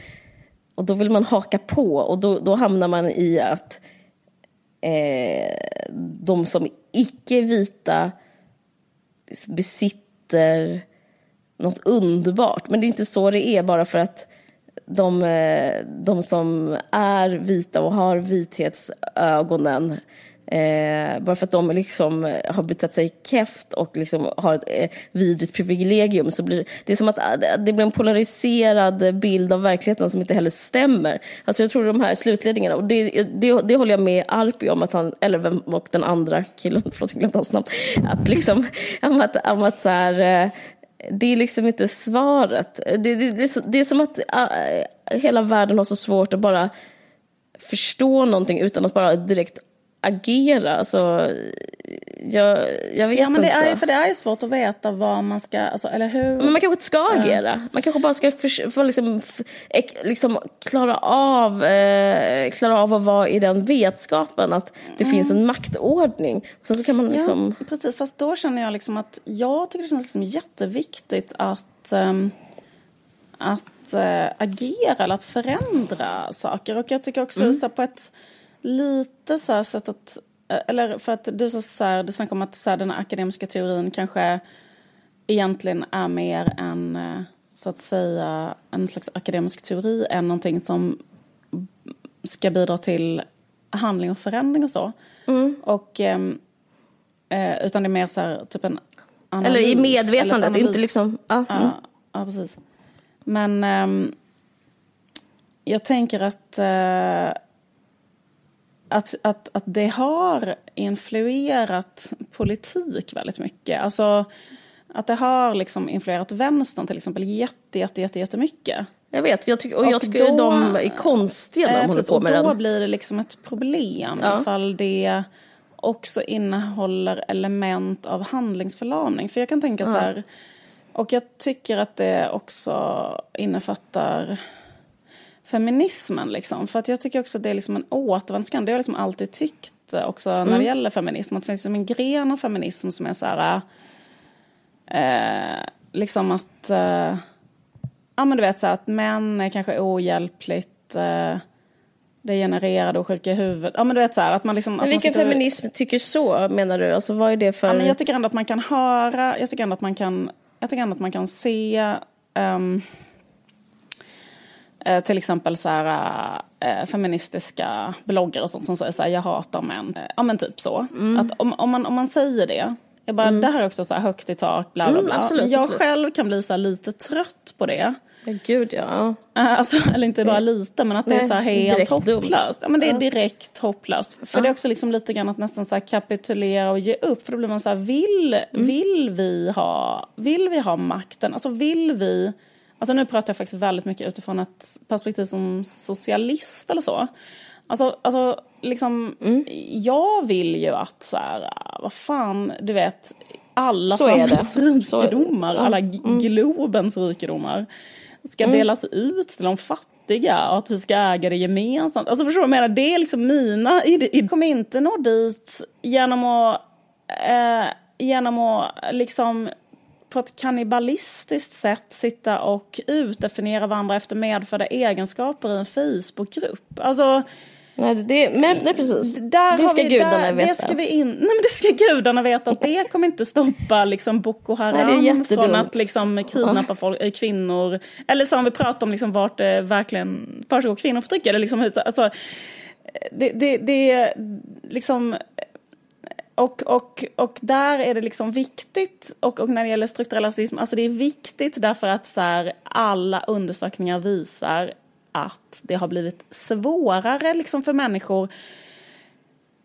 och då vill man haka på och då, då hamnar man i att eh, de som icke-vita besitter något underbart. Men det är inte så det är bara för att de, eh, de som är vita och har vithetsögonen Eh, bara för att de liksom eh, har betett sig keft och liksom har ett eh, vidrigt privilegium så blir det är som att eh, det blir en polariserad bild av verkligheten som inte heller stämmer. Alltså jag tror de här slutledningarna, och det, det, det håller jag med Arpi om, att han, eller vem, och den andra killen, [laughs] förlåt jag glömde hans namn, att liksom, [laughs] om att, om att så här, eh, det är liksom inte svaret. Det, det, det, är, det är som att äh, hela världen har så svårt att bara förstå någonting utan att bara direkt agera. Alltså, jag, jag vet ja, men det inte. Är, för det är ju svårt att veta vad man ska, alltså, eller hur? Men man kanske inte ska agera. Man kanske bara ska för, för liksom, liksom klara, av, eh, klara av att vara i den vetskapen att det mm. finns en maktordning. Och sen så kan man liksom... Ja, precis, fast då känner jag liksom att jag tycker det känns liksom jätteviktigt att um, att äh, agera eller att förändra saker. Och jag tycker också mm. så på ett lite så här sätt att, eller för att du sa så här, du snackade om att så här, den akademiska teorin kanske egentligen är mer en, så att säga, en slags akademisk teori än någonting som ska bidra till handling och förändring och så. Mm. Och, ehm, eh, utan det är mer så här, typ en analys. Eller i medvetandet, inte liksom... Ja, mm. ja, precis. Men eh, jag tänker att eh, att, att, att det har influerat politik väldigt mycket. Alltså att det har liksom influerat vänstern till exempel jätte, jätte, jätte, jättemycket. Jag vet, jag tycker, och, och jag tycker då, de är konstiga när de håller på med och den. Då blir det liksom ett problem ja. ifall det också innehåller element av handlingsförlamning. För jag kan tänka ja. så här, och jag tycker att det också innefattar feminismen. Liksom. För att jag tycker också att det är liksom en återvändsgränd. Det har jag liksom alltid tyckt också när mm. det gäller feminism. Att det finns liksom en gren av feminism som är så här... Eh, liksom att... Eh, ja men du vet så här, att män är kanske ohjälpligt... Eh, det genererade och sjuka i huvudet. Ja men du vet så här, att man liksom... Men vilken sitter... feminism tycker så menar du? Alltså vad är det för... Ja, men jag tycker ändå att man kan höra, jag tycker ändå att man kan, jag tycker ändå att man kan se um, uh, till exempel så här, uh, feministiska bloggare och sånt som säger så här, jag hatar män. Uh, ja men typ så. Mm. Att om, om, man, om man säger det, jag bara, mm. det här är också så här högt i tak, bla bla mm, bla. Mm, absolut, jag absolut. själv kan bli så lite trött på det. Ja, gud ja. Alltså, eller inte bara lite, men att Nej, det är så helt hopplöst. Ja, men det är direkt hopplöst. För ja. det är också liksom lite grann att nästan så kapitulera och ge upp. För då blir man så här, vill, mm. vill, vi ha, vill vi ha makten? Alltså vill vi... Alltså nu pratar jag faktiskt väldigt mycket utifrån ett perspektiv som socialist eller så. Alltså, alltså liksom, mm. jag vill ju att så här, vad fan, du vet, alla samhällets rikedomar, alla mm. globens rikedomar ska mm. delas ut till de fattiga och att vi ska äga det gemensamt. Alltså förstår du vad jag menar? Det är liksom mina idéer. kommer inte nå dit genom att, eh, genom att liksom på ett kannibalistiskt sätt sitta och utdefiniera varandra efter medfödda egenskaper i en Facebookgrupp. Alltså, Nej, det, men, nej precis. Där det ska vi, gudarna där, veta. Det ska, vi in, nej, men det ska gudarna veta att det kommer inte stoppa liksom, Boko Haram nej, från att liksom, kidnappa folk, äh, kvinnor. Eller som vi pratar om liksom, vart det verkligen försiggår kvinnoförtryck. Eller, liksom, alltså, det, det, det liksom... Och, och, och där är det liksom viktigt, och, och när det gäller strukturell rasism, alltså det är viktigt därför att så här, alla undersökningar visar att det har blivit svårare liksom för människor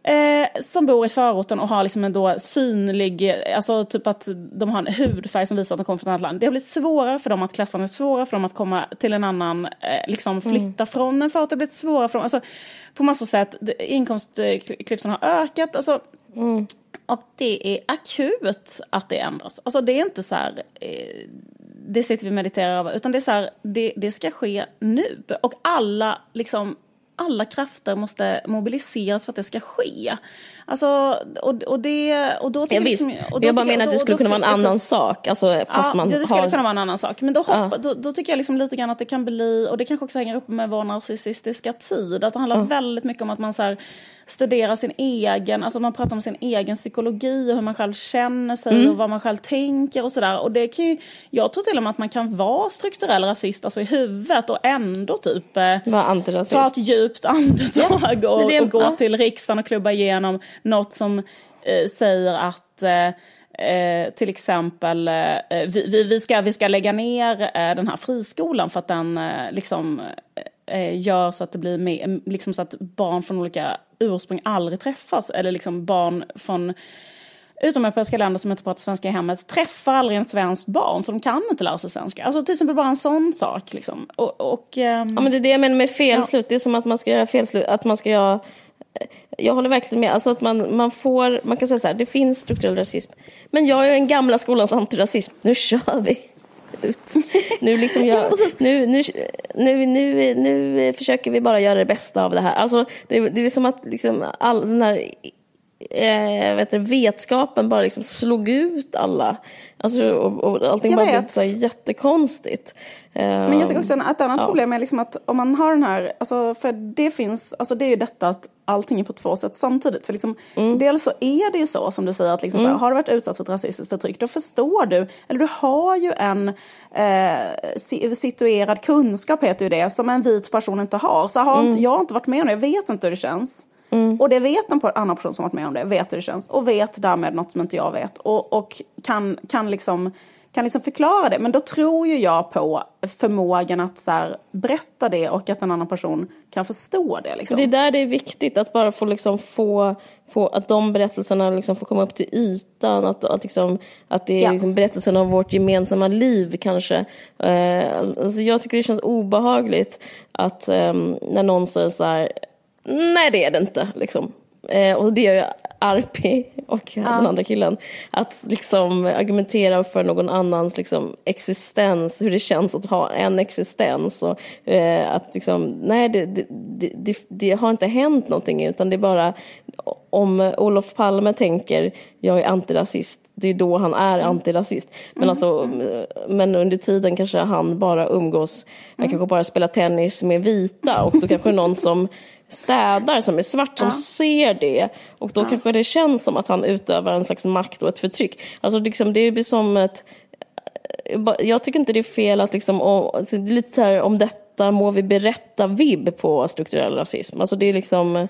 eh, som bor i förorten och har liksom en då synlig, alltså typ att de har en hudfärg som visar att de kommer från ett annat land. Det har blivit svårare för dem att klassvandra, svårare för dem att komma till en annan, eh, liksom flytta mm. från en förort. Det har blivit svårare för dem, alltså på massa sätt. Inkomstklyftorna har ökat. Alltså, mm. Och det är akut att det ändras. Alltså det är inte så här, eh, det sitter vi och mediterar över. Utan det är så här, det, det ska ske nu. Och alla, liksom, alla krafter måste mobiliseras för att det ska ske. Alltså, och, och det... Och då ja, liksom, och då jag bara menar att det skulle kunna vara en annan sak. Alltså, fast ja, man det, det skulle har... kunna vara en annan sak. Men då, hoppa, ja. då, då, tycker jag liksom lite grann att det kan bli, och det kanske också hänger upp med vår narcissistiska tid, att det handlar mm. väldigt mycket om att man så här, studera sin egen, alltså man pratar om sin egen psykologi och hur man själv känner sig mm. och vad man själv tänker och sådär. Och det kan ju, jag tror till och med att man kan vara strukturell rasist alltså i huvudet och ändå typ eh, ta ett djupt andetag ja, och, och, gå ja. till riksdagen och klubba igenom något som eh, säger att eh, Eh, till exempel, eh, vi, vi, ska, vi ska lägga ner eh, den här friskolan för att den eh, liksom eh, gör så att det blir mer, liksom så att barn från olika ursprung aldrig träffas. Eller liksom barn från utomeuropeiska länder som inte pratar svenska i hemmet träffar aldrig en svensk barn så de kan inte lära sig svenska. Alltså till exempel bara en sån sak. Liksom. Och, och um, ja men det är det jag menar med felslut, ja. det är som att man ska göra felslut, att man ska göra jag håller verkligen med. Alltså att man, man får, man kan säga så här, det finns strukturell rasism. Men jag är en gamla skolans antirasism. Nu kör vi! Nu, liksom jag, nu, nu, nu, nu, nu försöker vi bara göra det bästa av det här. Alltså, det, det är som att liksom all den här eh, vet du, vetskapen bara liksom slog ut alla. Alltså, och, och allting jag bara vet. blev så jättekonstigt. Men jag tycker också att ett annat ja. problem är liksom att om man har den här, alltså för det finns, alltså det är ju detta att allting är på två sätt samtidigt. För liksom, mm. Dels så är det ju så som du säger att liksom, mm. här, har du varit utsatt för ett rasistiskt förtryck då förstår du, eller du har ju en eh, situerad kunskap heter ju det, som en vit person inte har. Så har mm. inte, jag har inte varit med om det, jag vet inte hur det känns. Mm. Och det vet en annan person som varit med om det, vet hur det känns och vet därmed något som inte jag vet. Och, och kan, kan liksom kan liksom förklara det. Men då tror ju jag på förmågan att så här, berätta det och att en annan person kan förstå det. Liksom. det är där det är viktigt att bara få, liksom, få, få att de berättelserna liksom får komma upp till ytan. Att, att, liksom, att det är ja. liksom berättelsen av vårt gemensamma liv kanske. Eh, alltså jag tycker det känns obehagligt att eh, när någon säger så här, nej det är det inte. Liksom. Eh, och det gör ju Arpi och ja. den andra killen. Att liksom argumentera för någon annans liksom, existens, hur det känns att ha en existens. Och, eh, att liksom, nej det, det, det, det, har inte hänt någonting utan det är bara om Olof Palme tänker jag är antirasist, det är då han är mm. antirasist. Men, mm. alltså, men under tiden kanske han bara umgås, han mm. kanske bara spelar tennis med vita och då kanske någon som [laughs] städare som är svart som Ja. ser det och då kanske det känns som att han utövar en slags makt och ett förtryck. Alltså liksom, det blir som ett jag tycker inte det är fel att liksom, och, alltså, lite så här, om detta må vi berätta vibb på strukturell rasism. Alltså det är liksom,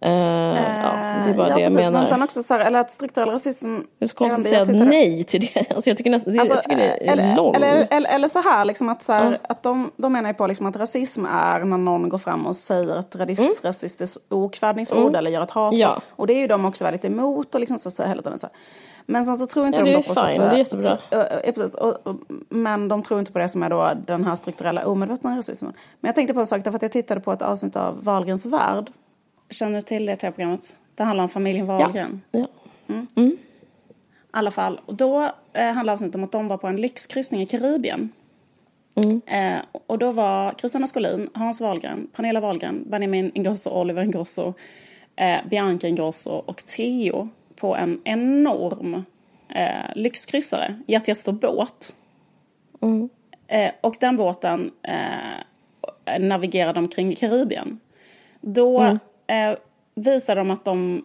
eh, ja, det är bara ja, det jag precis, menar. Men sen också så här, eller att strukturell rasism... det är så konstigt att säga nej till det. [laughs] Alltså jag tycker nästan, det, Alltså, jag tycker det är eller, långt. eller, eller, eller så här, liksom att, så här att de, de menar ju på liksom att rasism är när någon går fram och säger ett radis, rasistiskt okvädningsord eller gör ett hatbrott. Mm. Ja. Och det är ju de också väldigt emot och liksom så, så här hela tiden så här. Men sen så tror inte Ja, de det är på så fine, säga- det är jättebra. Så, ja, precis, och, och, men de tror inte på det som är då den här strukturella omedvetna rasismen. Men jag tänkte på en sak därför att jag tittade på ett avsnitt av Wahlgrens värld. Känner du till det tv-programmet? Det handlar om familjen Wahlgren. Ja. I alla fall. Och då eh, handlade avsnittet om att de var på en lyxkryssning i Karibien. Eh, och då var Kristina Skolin, Hans Wahlgren, Pernilla Wahlgren, Benjamin Ingrosso, Oliver Ingrosso, eh, Bianca Ingrosso och Theo på en enorm eh, lyxkryssare, jätte, jättestor båt. Eh, och den båten eh, navigerade omkring Karibien. Då eh, visade de att de,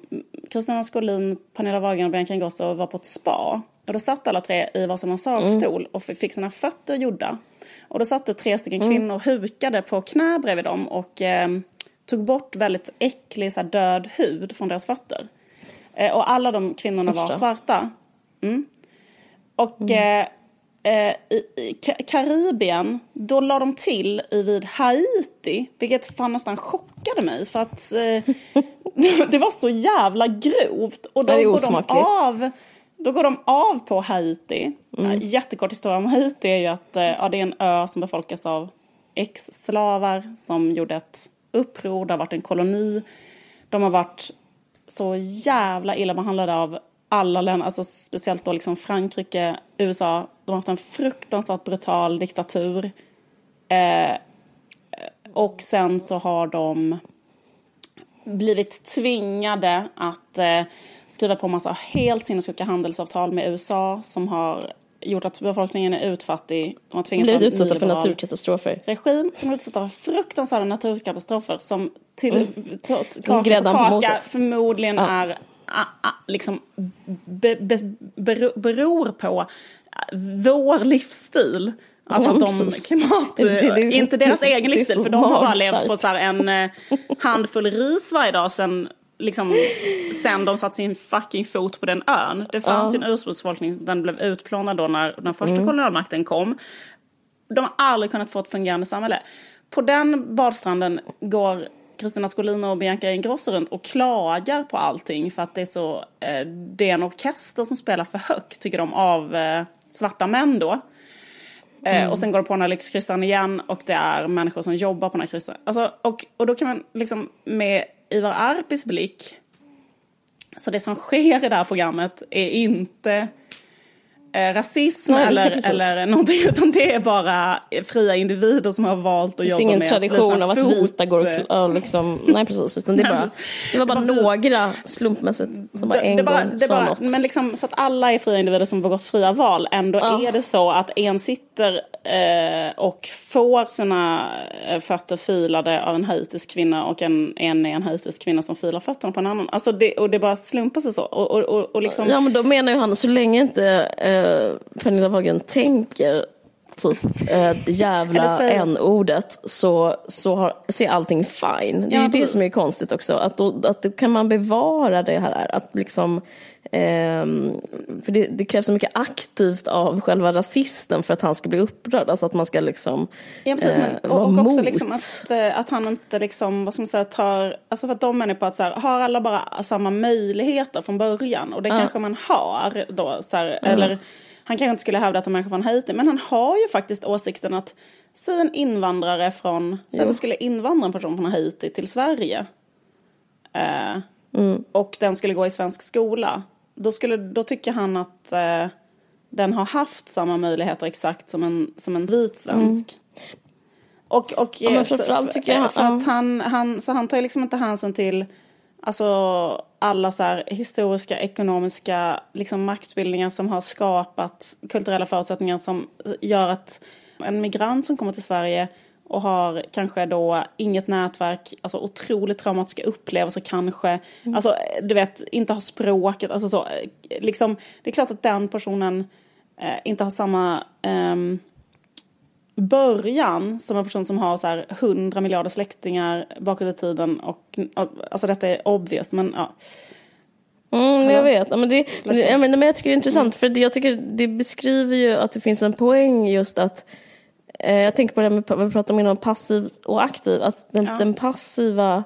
Kristina Skolin, Pernilla Wahlgren och Bianca Ingrosso var på ett spa. Och då satt alla tre i varsin massagestol och f- fick sina fötter gjorda. Och då satt tre stycken kvinnor hukade på knä bredvid dem och eh, tog bort väldigt äcklig så här, död hud från deras fötter. Eh, och alla de kvinnorna var Första. svarta. Mm. Och eh, eh, i, i Ka- Karibien, då la de till i vid Haiti, vilket fan nästan chockade mig för att eh, [laughs] det var så jävla grovt. Och då Det är går de av då går de av på Haiti. Mm. Jättekort historia om Haiti är ju att eh, ja, det är en ö som befolkas av ex-slavar som gjorde ett uppror. Det har varit en koloni. De har varit så jävla illa behandlade av alla länder, alltså speciellt då liksom Frankrike, USA. De har haft en fruktansvärt brutal diktatur. Eh, och sen så har de blivit tvingade att eh, skriva på massa helt sinnessjuka handelsavtal med USA som har gjort att befolkningen är utfattig. De har tvingats Blivit utsatta för naturkatastrofer. regim som är utsatta för fruktansvärda naturkatastrofer som till Mm. kaka på kaka förmodligen är a, a, liksom be, be, bero, beror på vår livsstil. Alltså Ja, att de klimat... Det- det- så- inte deras det egen livsstil för de har bara levt på så en eh, handfull ris varje dag sen, liksom, sen de satt sin fucking fot på den ön. Det fanns ju en ursprungsbefolkning, den blev utplånad då när den första Mm. kolonialmakten kom. De har aldrig kunnat få ett fungerande samhälle. På den badstranden går Kristina Skolin och Bianca Ingrosso runt och klagar på allting för att det är så, eh, det är en orkester som spelar för högt, tycker de, av eh, svarta män då. Eh, och sen går de på den här lyxkryssaren igen och det är människor som jobbar på den här kryssaren. Alltså, och, och då kan man liksom med Ivar Arpis blick, så det som sker i det här programmet är inte eh, rasism Nej, eller, precis. eller någonting, utan det är bara fria individer som har valt att Det finns jobba ingen med tradition av att vita går och liksom, nej precis, utan det, är bara, det var bara Det några slumpmässigt som bara en det bara- gång det sa något. Men liksom så att alla är fria individer som begått fria val. Ändå Ja. är det så att en sitter Eh, och får sina eh, fötter filade av en haitisk kvinna och en, en är en haitisk kvinna som filar fötterna på en annan. Alltså det, och det bara slumpar sig så. Och, och, och, och liksom, Ja men då menar ju han, så länge inte eh, Pernilla Wahlgren tänker typ eh, jävla n-ordet så, så, har, så är allting fine. Det är Ja, ju det som är konstigt också, att då, att då kan man bevara det här, att liksom ehm, för det, det krävs så mycket aktivt av själva rasisten för att han ska bli upprörd, alltså att man ska liksom Ja, precis, men, eh, och, vara och också mot. liksom att, eh, att han inte liksom, vad ska man säga, tar... Alltså för att de menar på att så här, har alla bara samma möjligheter från början? Och det kanske man har då, så här, eller han kanske inte skulle hävda att en människa från Haiti, men han har ju faktiskt åsikten att säg en invandrare från, säg att det skulle invandra en person från Haiti till Sverige. Eh, Och den skulle gå i svensk skola. Då, skulle, då tycker han att eh, den har haft samma möjligheter exakt som en, som en vit svensk. Och, och, Ja, eh, så- framförallt tycker jag- för att han, han, så han tar ju liksom inte hänsyn till alltså, alla så här historiska, ekonomiska liksom, maktbildningar som har skapat kulturella förutsättningar som gör att en migrant som kommer till Sverige och har kanske då inget nätverk, alltså otroligt traumatiska upplevelser kanske. Mm. Alltså du vet, inte har språket, alltså så. Liksom, det är klart att den personen eh, inte har samma eh, början som en person som har så här 100 miljarder släktingar bakåt i tiden. Och, alltså detta är obvious men ja. Mm, jag vet. men, det, men, jag, men, jag tycker det är intressant för jag tycker det beskriver ju att det finns en poäng just att eh, jag tänker på det med vad vi pratade om innan, passiv och aktiv. Att den, ja. den passiva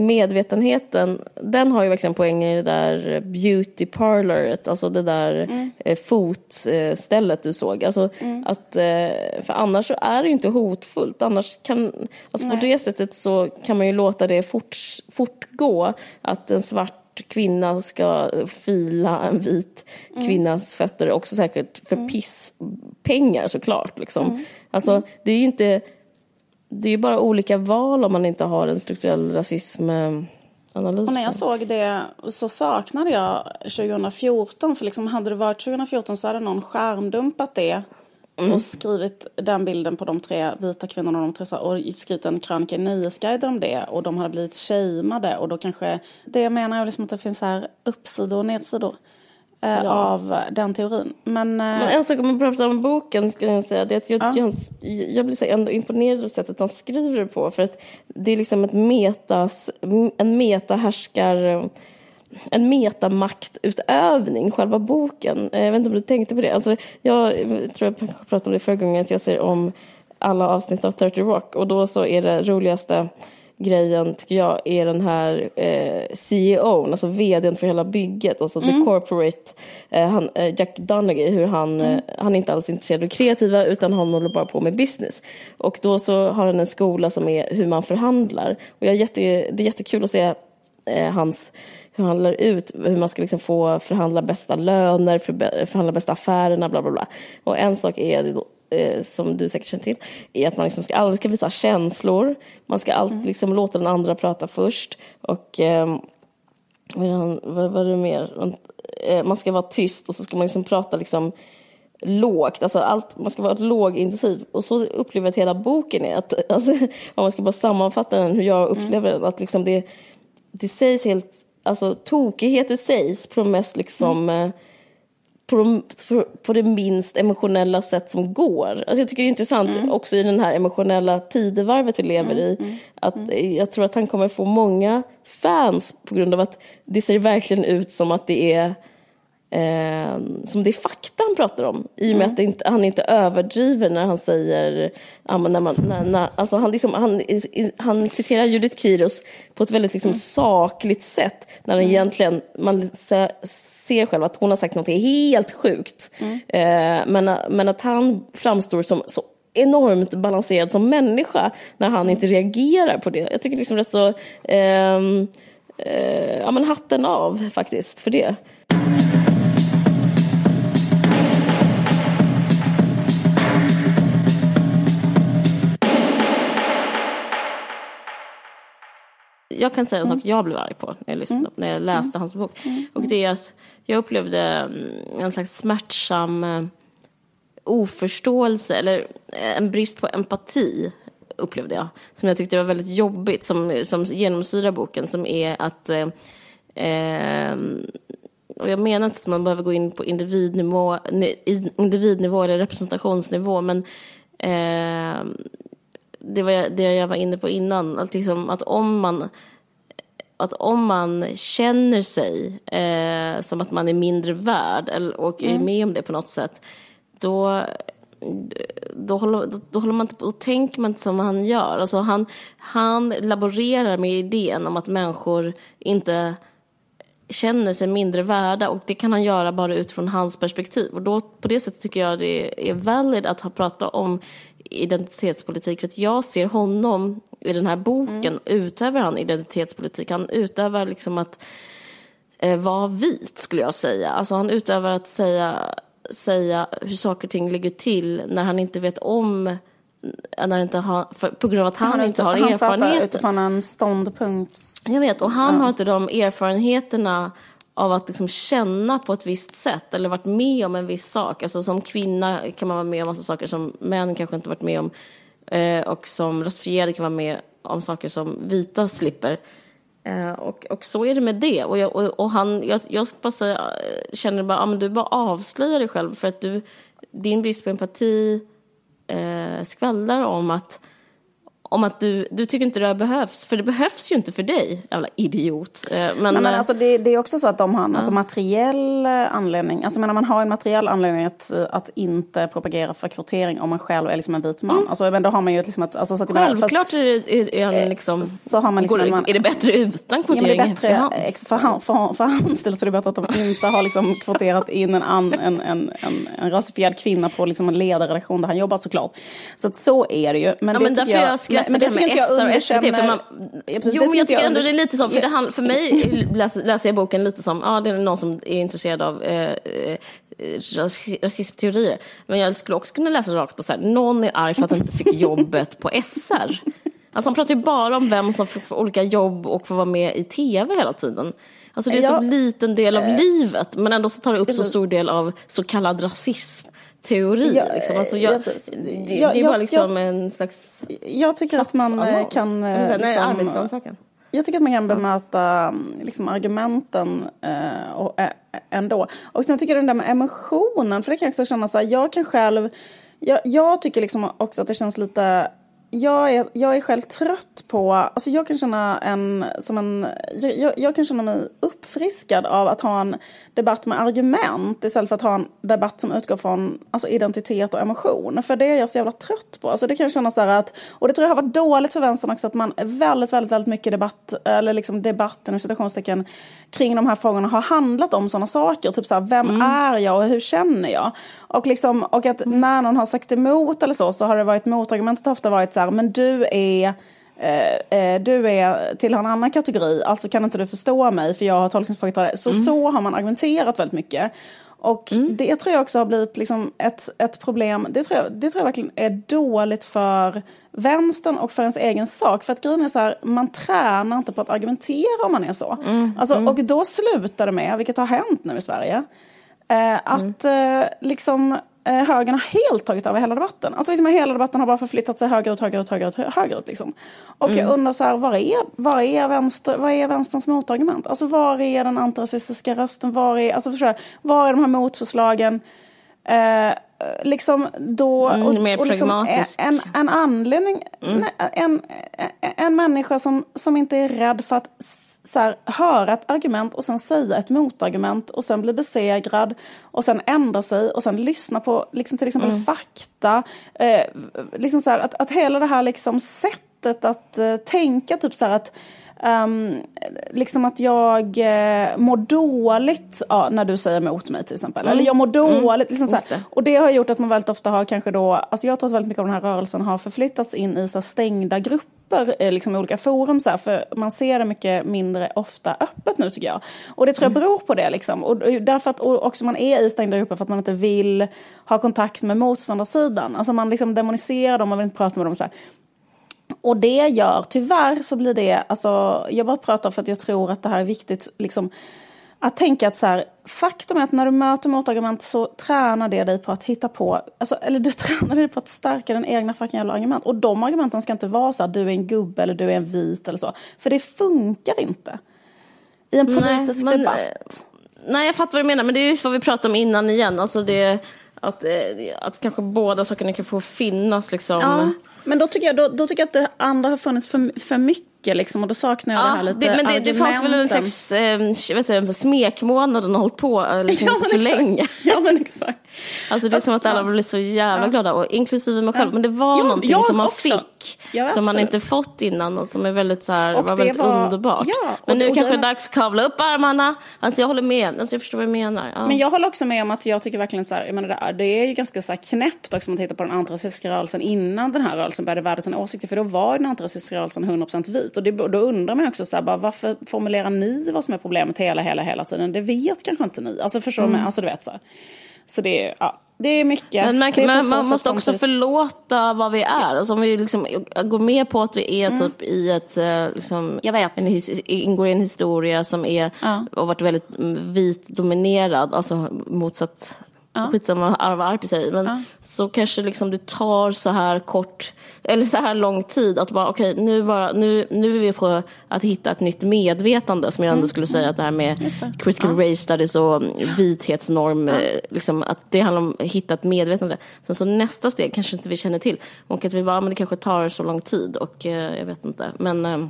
medvetenheten, den har ju verkligen poäng i det där beauty parloret, alltså det där mm. Eh, fotstället du såg. Alltså mm. att, eh, för annars så är det inte hotfullt. Annars kan, alltså på det sättet så kan man ju låta det fort, fortgå, att en svart kvinna ska fila en vit mm. kvinnas fötter, också säkert för mm. pisspengar såklart. Liksom. Mm. Alltså, det är ju inte det är ju bara olika val om man inte har en strukturell rasism Analys och när jag såg det så saknade jag 2014, för liksom hade det varit 2014 så hade någon skärmdumpat det mm. och skrivit den bilden på de tre vita kvinnorna och, de tre, och skrivit en krönika i Nyhetsguiden om det och de hade blivit shameade och då kanske, det menar jag liksom att det finns här uppsidor och nedsidor. Eh, ja. av den teorin. Men, eh, Men en sak om man pratar om boken ska jag säga det är att jag, ja. jag blir så ändå imponerad av sättet han skriver det på för att det är liksom ett metas, en metahärskar en metamakutövning, själva boken. Eh, jag vet inte om du tänkte på det. Alltså, jag tror jag pratade om det förra gången, att jag ser om alla avsnitt av 30 Rock och då så är det roligaste grejen tycker jag är den här eh, CEO, alltså vdn för hela bygget, alltså mm. the corporate, eh, han, eh, Jack Donaghy, hur han, mm. Eh, han är inte alls intresserad av kreativa utan han håller bara på med business. Och då så har han en skola som är hur man förhandlar. Och jag jätte, det är jättekul att se eh, hans hur han lär ut hur man ska liksom få förhandla bästa löner, för, förhandla bästa affärerna, bla bla bla. Och en sak är eh, som du säkert känner till, är att man liksom ska, aldrig ska visa känslor. Man ska alltid mm. liksom låta den andra prata först. Och eh, vad, vad, vad är det mer? Eh, man ska vara tyst och så ska man liksom prata liksom lågt, alltså allt, man ska vara lågintensiv. Och så upplever jag att hela boken är, att, [laughs] alltså, om man ska bara sammanfatta den hur jag upplever mm. den, att liksom det, det sägs helt, alltså tokigheter sägs på de mest liksom mm eh, på, de, på det minst emotionella sätt som går. Alltså jag tycker det är intressant mm. också i den här emotionella tidevarvet vi lever mm. i. Mm. Att mm. jag tror att han kommer få många fans på grund av att det ser verkligen ut som att det är eh, som det är fakta han pratar om. I och med mm. att inte, han inte överdriver när han säger, när man, när, när, alltså han, liksom, han, han citerar Judith Kiros på ett väldigt liksom, mm. sakligt sätt. När han egentligen, man ser själv att hon har sagt något helt sjukt. Mm. Eh, men, men att han framstår som så enormt balanserad som människa när han inte reagerar på det. Jag tycker liksom rätt så, eh, eh, ja men hatten av faktiskt för det. Jag kan säga en sak mm. jag blev arg på när jag, lyssnade, mm. när jag läste hans bok. Mm. Och det är att jag upplevde mm, en slags smärtsam eh, oförståelse eller eh, en brist på empati upplevde jag. Som jag tyckte var väldigt jobbigt, som, som genomsyrar boken, som är att eh, eh, och jag menar inte att man behöver gå in på individnivå, individnivå eller representationsnivå, men eh, det var det jag var inne på innan, att, liksom, att om man att om man känner sig eh, som att man är mindre värd eller, och mm. är med om det på något sätt, då, då, håller, då, då, håller man inte, då tänker man inte som han gör. Alltså han, han laborerar med idén om att människor inte känner sig mindre värda och det kan han göra bara utifrån hans perspektiv. Och då, på det sättet tycker jag det är valid att ha pratat om identitetspolitik. För att jag ser honom i den här boken, mm. utövar han identitetspolitik. Han utövar liksom att eh, vara vit, skulle jag säga. Alltså han utövar att säga, säga hur saker och ting ligger till när han inte vet om när inte har, för, på grund av att han, han inte har han erfarenhet. Han utifrån en ståndpunkt. Jag vet, och han mm. har inte de erfarenheterna av att liksom känna på ett visst sätt eller varit med om en viss sak. Alltså som kvinna kan man vara med om massa saker som män kanske inte varit med om Eh, och som rasifierade kan vara med om saker som vita slipper. Eh, och, och så är det med det. Och, jag, och, och han, jag, jag bara säga, eh, känner bara, ja, men du bara avslöjar dig själv för att du, din brist på empati eh, skvallrar om att om att du, du tycker inte det här behövs. För det behövs ju inte för dig, jävla idiot. Eh, men, Nej, men eh, alltså det, det, är också så att de har en ja. alltså materiell eh, anledning. Alltså menar, man har en materiell anledning att, att inte propagera för kvotering om man själv är liksom en vit man. Mm. Alltså, men då har man ju liksom ett, alltså, så att Självklart fast, är, det, är, är, liksom, så har man liksom, går, man, är det bättre utan kvotering ja, det bättre, för hans? För, han, för, för hans del så är det bättre att de inte har liksom [laughs] kvoterat in en, an, en, en, en, en rasifierad kvinna på liksom en ledarredaktion där han jobbar såklart. Så att så är det ju. Men ja, det men därför jag, jag men det tycker inte jag underkänner... För man, precis, jo, men jag tycker ändå det är lite så, för, det hand, för mig [laughs] läser, läser jag boken lite som, ja det är någon som är intresserad av eh, eh rasismteorier. Men jag skulle också kunna läsa rakt och så här, någon är arg för att han inte fick [laughs] jobbet på SR. Alltså han pratar ju bara om vem som får olika jobb och får vara med i tv hela tiden. Alltså det är ja, så liten del av äh, livet men ändå så tar det upp så stor del av så kallad rasism teori. Ja, liksom. alltså jag, det, det, är bara liksom en slags Jag tycker att man eh, kan... Säga, liksom, nej, Jag tycker att man kan bemöta mm, liksom, argumenten eh, och, eh, ändå. Och sen tycker jag den där med emotionen, för det kan jag också känna så här, jag kan själv... Jag, jag tycker liksom också att det känns lite jag är, jag är själv trött på, alltså jag kan känna en, som en, jag, jag, kan känna mig uppfriskad av att ha en debatt med argument istället för att ha en debatt som utgår från alltså identitet och emotion. För det är jag så jävla trött på. Alltså det kan jag känna så här att, och det tror jag har varit dåligt för vänstern också, att man väldigt, väldigt, väldigt mycket debatt, eller liksom debatten citationstecken kring de här frågorna har handlat om sådana saker. Typ så här, vem mm. är jag och hur känner jag? Och, liksom, och att mm. när någon har sagt emot eller så, så har det varit motargumentet ofta varit så här, men du är eh, eh, du är, tillhör en annan kategori, alltså kan inte du förstå mig för jag har tolkningsföreträde. Så mm. så har man argumenterat väldigt mycket. Och mm. det tror jag också har blivit liksom ett, ett problem, det tror, jag, det tror jag verkligen är dåligt för vänstern och för ens egen sak. För att grejen är så här, man tränar inte på att argumentera om man är så. Mm. Alltså, mm. Och då slutar det med, vilket har hänt nu i Sverige, eh, att mm. eh, liksom högern har helt tagit över hela debatten. Alltså liksom hela debatten har bara förflyttat sig högerut, högerut, högerut, högerut. Liksom. Och mm. jag undrar så här, var är, var, är vänster, var är vänsterns motargument? Alltså var är den antirasistiska rösten? Var är, alltså förstår jag, var är de här motförslagen? Eh, liksom då... Mm, och, mer och liksom en, en anledning, mm. en, en människa som, som inte är rädd för att så här, höra ett argument och sen säga ett motargument och sen bli besegrad och sen ändra sig och sen lyssna på liksom, till exempel mm. fakta. Eh, liksom så här, att, att hela det här liksom sättet att eh, tänka, typ så här att Um, liksom att jag uh, mår dåligt ja, när du säger emot mig till exempel. Mm. Eller jag mår mm. dåligt. Mm. Liksom det. Och det har gjort att man väldigt ofta har kanske då, alltså jag tror att väldigt mycket av den här rörelsen har förflyttats in i så stängda grupper eh, liksom i olika forum. Så här, för man ser det mycket mindre ofta öppet nu tycker jag. Och det tror jag mm. beror på det. Liksom. Och, och därför att och också man är i stängda grupper för att man inte vill ha kontakt med motståndarsidan. Alltså man liksom demoniserar dem, man vill inte prata med dem. Så här. Och det gör, tyvärr så blir det, alltså jag bara pratar för att jag tror att det här är viktigt, liksom, att tänka att så här, faktum är att när du möter motargument så tränar det dig på att hitta på, alltså, eller du [laughs] tränar dig på att stärka den egna fucking jävla argument. Och de argumenten ska inte vara så här, du är en gubbe eller du är en vit eller så. För det funkar inte. I en politisk nej, men, debatt. Nej, jag fattar vad du menar, men det är just vad vi pratade om innan igen. Alltså det, att, eh, att kanske båda sakerna kan få finnas liksom. Ja. Men då tycker jag, då, då tycker jag att det andra har funnits för, för mycket liksom, och då saknar jag ja, det här lite det, Men det, det fanns väl en slags eh, vet och hållit på eh, liksom, [laughs] ja, för exakt. länge. Ja men exakt. Alltså det är som att alla blev så jävla ja. glada, och inklusive mig själv. Ja. Men det var ja, någonting som man också. fick, som man inte fått innan och som är väldigt, så här, var väldigt var... underbart. Men nu och kanske det är dags att kavla upp armarna. Alltså jag håller med, alltså, jag förstår vad du menar. Men jag håller också med om att jag tycker verkligen så här, jag menar, det, det är ju ganska så här knäppt också om man tittar på den antirasistiska rörelsen innan den här rörelsen började värda sina åsikter. För då var den antirasistiska rörelsen 100% vit. Och det, då undrar man också så här, bara, varför formulerar ni vad som är problemet hela, hela, hela tiden? Det vet kanske inte ni. Alltså förstår mm. alltså du vet så här. Så det är, ja, det är mycket. Men man, man, man måste också förlåta vad vi är. Alltså om vi liksom går med på att vi är mm. typ i ett, eh, liksom, Jag vet. En, ingår i en historia som är, ja. har varit väldigt vit dominerad, alltså motsatt Ja. Skitsamma vad Arva Arpi säger. Men ja. så kanske liksom det tar så här kort, eller så här lång tid att bara okej okay, nu, nu, nu är vi på att hitta ett nytt medvetande som jag ändå mm. skulle säga att det här med det. critical ja. race studies och vithetsnorm, ja. Eh, liksom, att det handlar om att hitta ett medvetande. Sen så nästa steg kanske inte vi känner till. Och att vi bara, men det kanske tar så lång tid och eh, jag vet inte. Men, eh,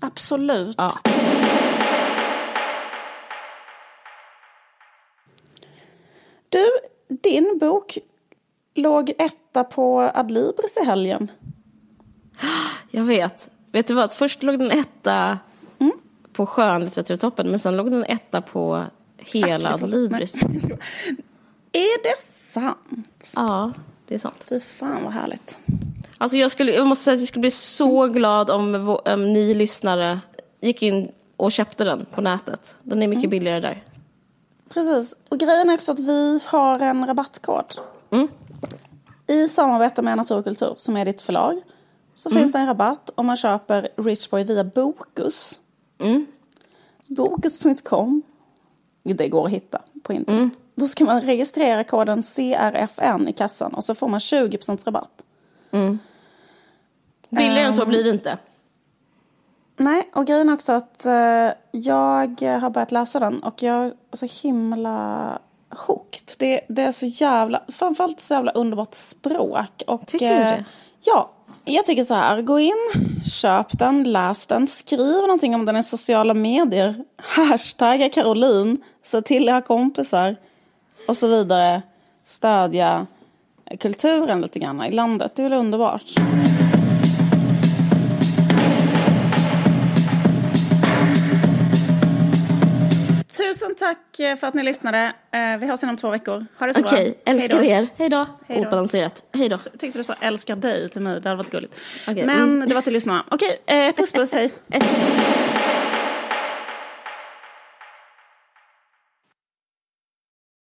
Absolut. Ja. Du, din bok låg etta på Adlibris i helgen. Jag vet. Vet du vad? Först låg den etta mm. på skönlitteraturtoppen men sen låg den etta på hela Adlibris. är det sant? Ja, det är sant. Fy fan vad härligt. Alltså jag, skulle, jag måste säga att jag skulle bli så glad om, om ni lyssnare gick in och köpte den på nätet. Den är mycket mm. billigare där. Precis. Och grejen är också att vi har en rabattkod. Mm. I samarbete med Natur och kultur, som är ditt förlag, så mm. finns det en rabatt om man köper Richboy via Bokus. Mm. Bokus.com. Det går att hitta på internet. Mm. Då ska man registrera koden CRFN i kassan och så får man 20% rabatt. Mm. Billigare än så blir det inte. Nej, och grejen är också att uh, jag har börjat läsa den och jag är så himla hooked. Det, det är så jävla, framförallt så jävla underbart språk. Och, tycker du det? Uh, ja, jag tycker så här, gå in, köp den, läs den, skriv någonting om den i sociala medier. [laughs] Hashtagga Caroline, se till era kompisar och så vidare. Stödja kulturen lite grann i landet. Det är väl underbart. Tusen tack eh, för att ni lyssnade. Eh, vi hörs inom två veckor. Ha det så okay. bra. Okej, älskar er. Hej då. Obalanserat. Hej då. Jag tyckte du sa älskar dig till mig. Det hade varit gulligt. Okay. Men mm. det var till lyssnarna. Okej, okay. Eh, puss puss, hej. [laughs]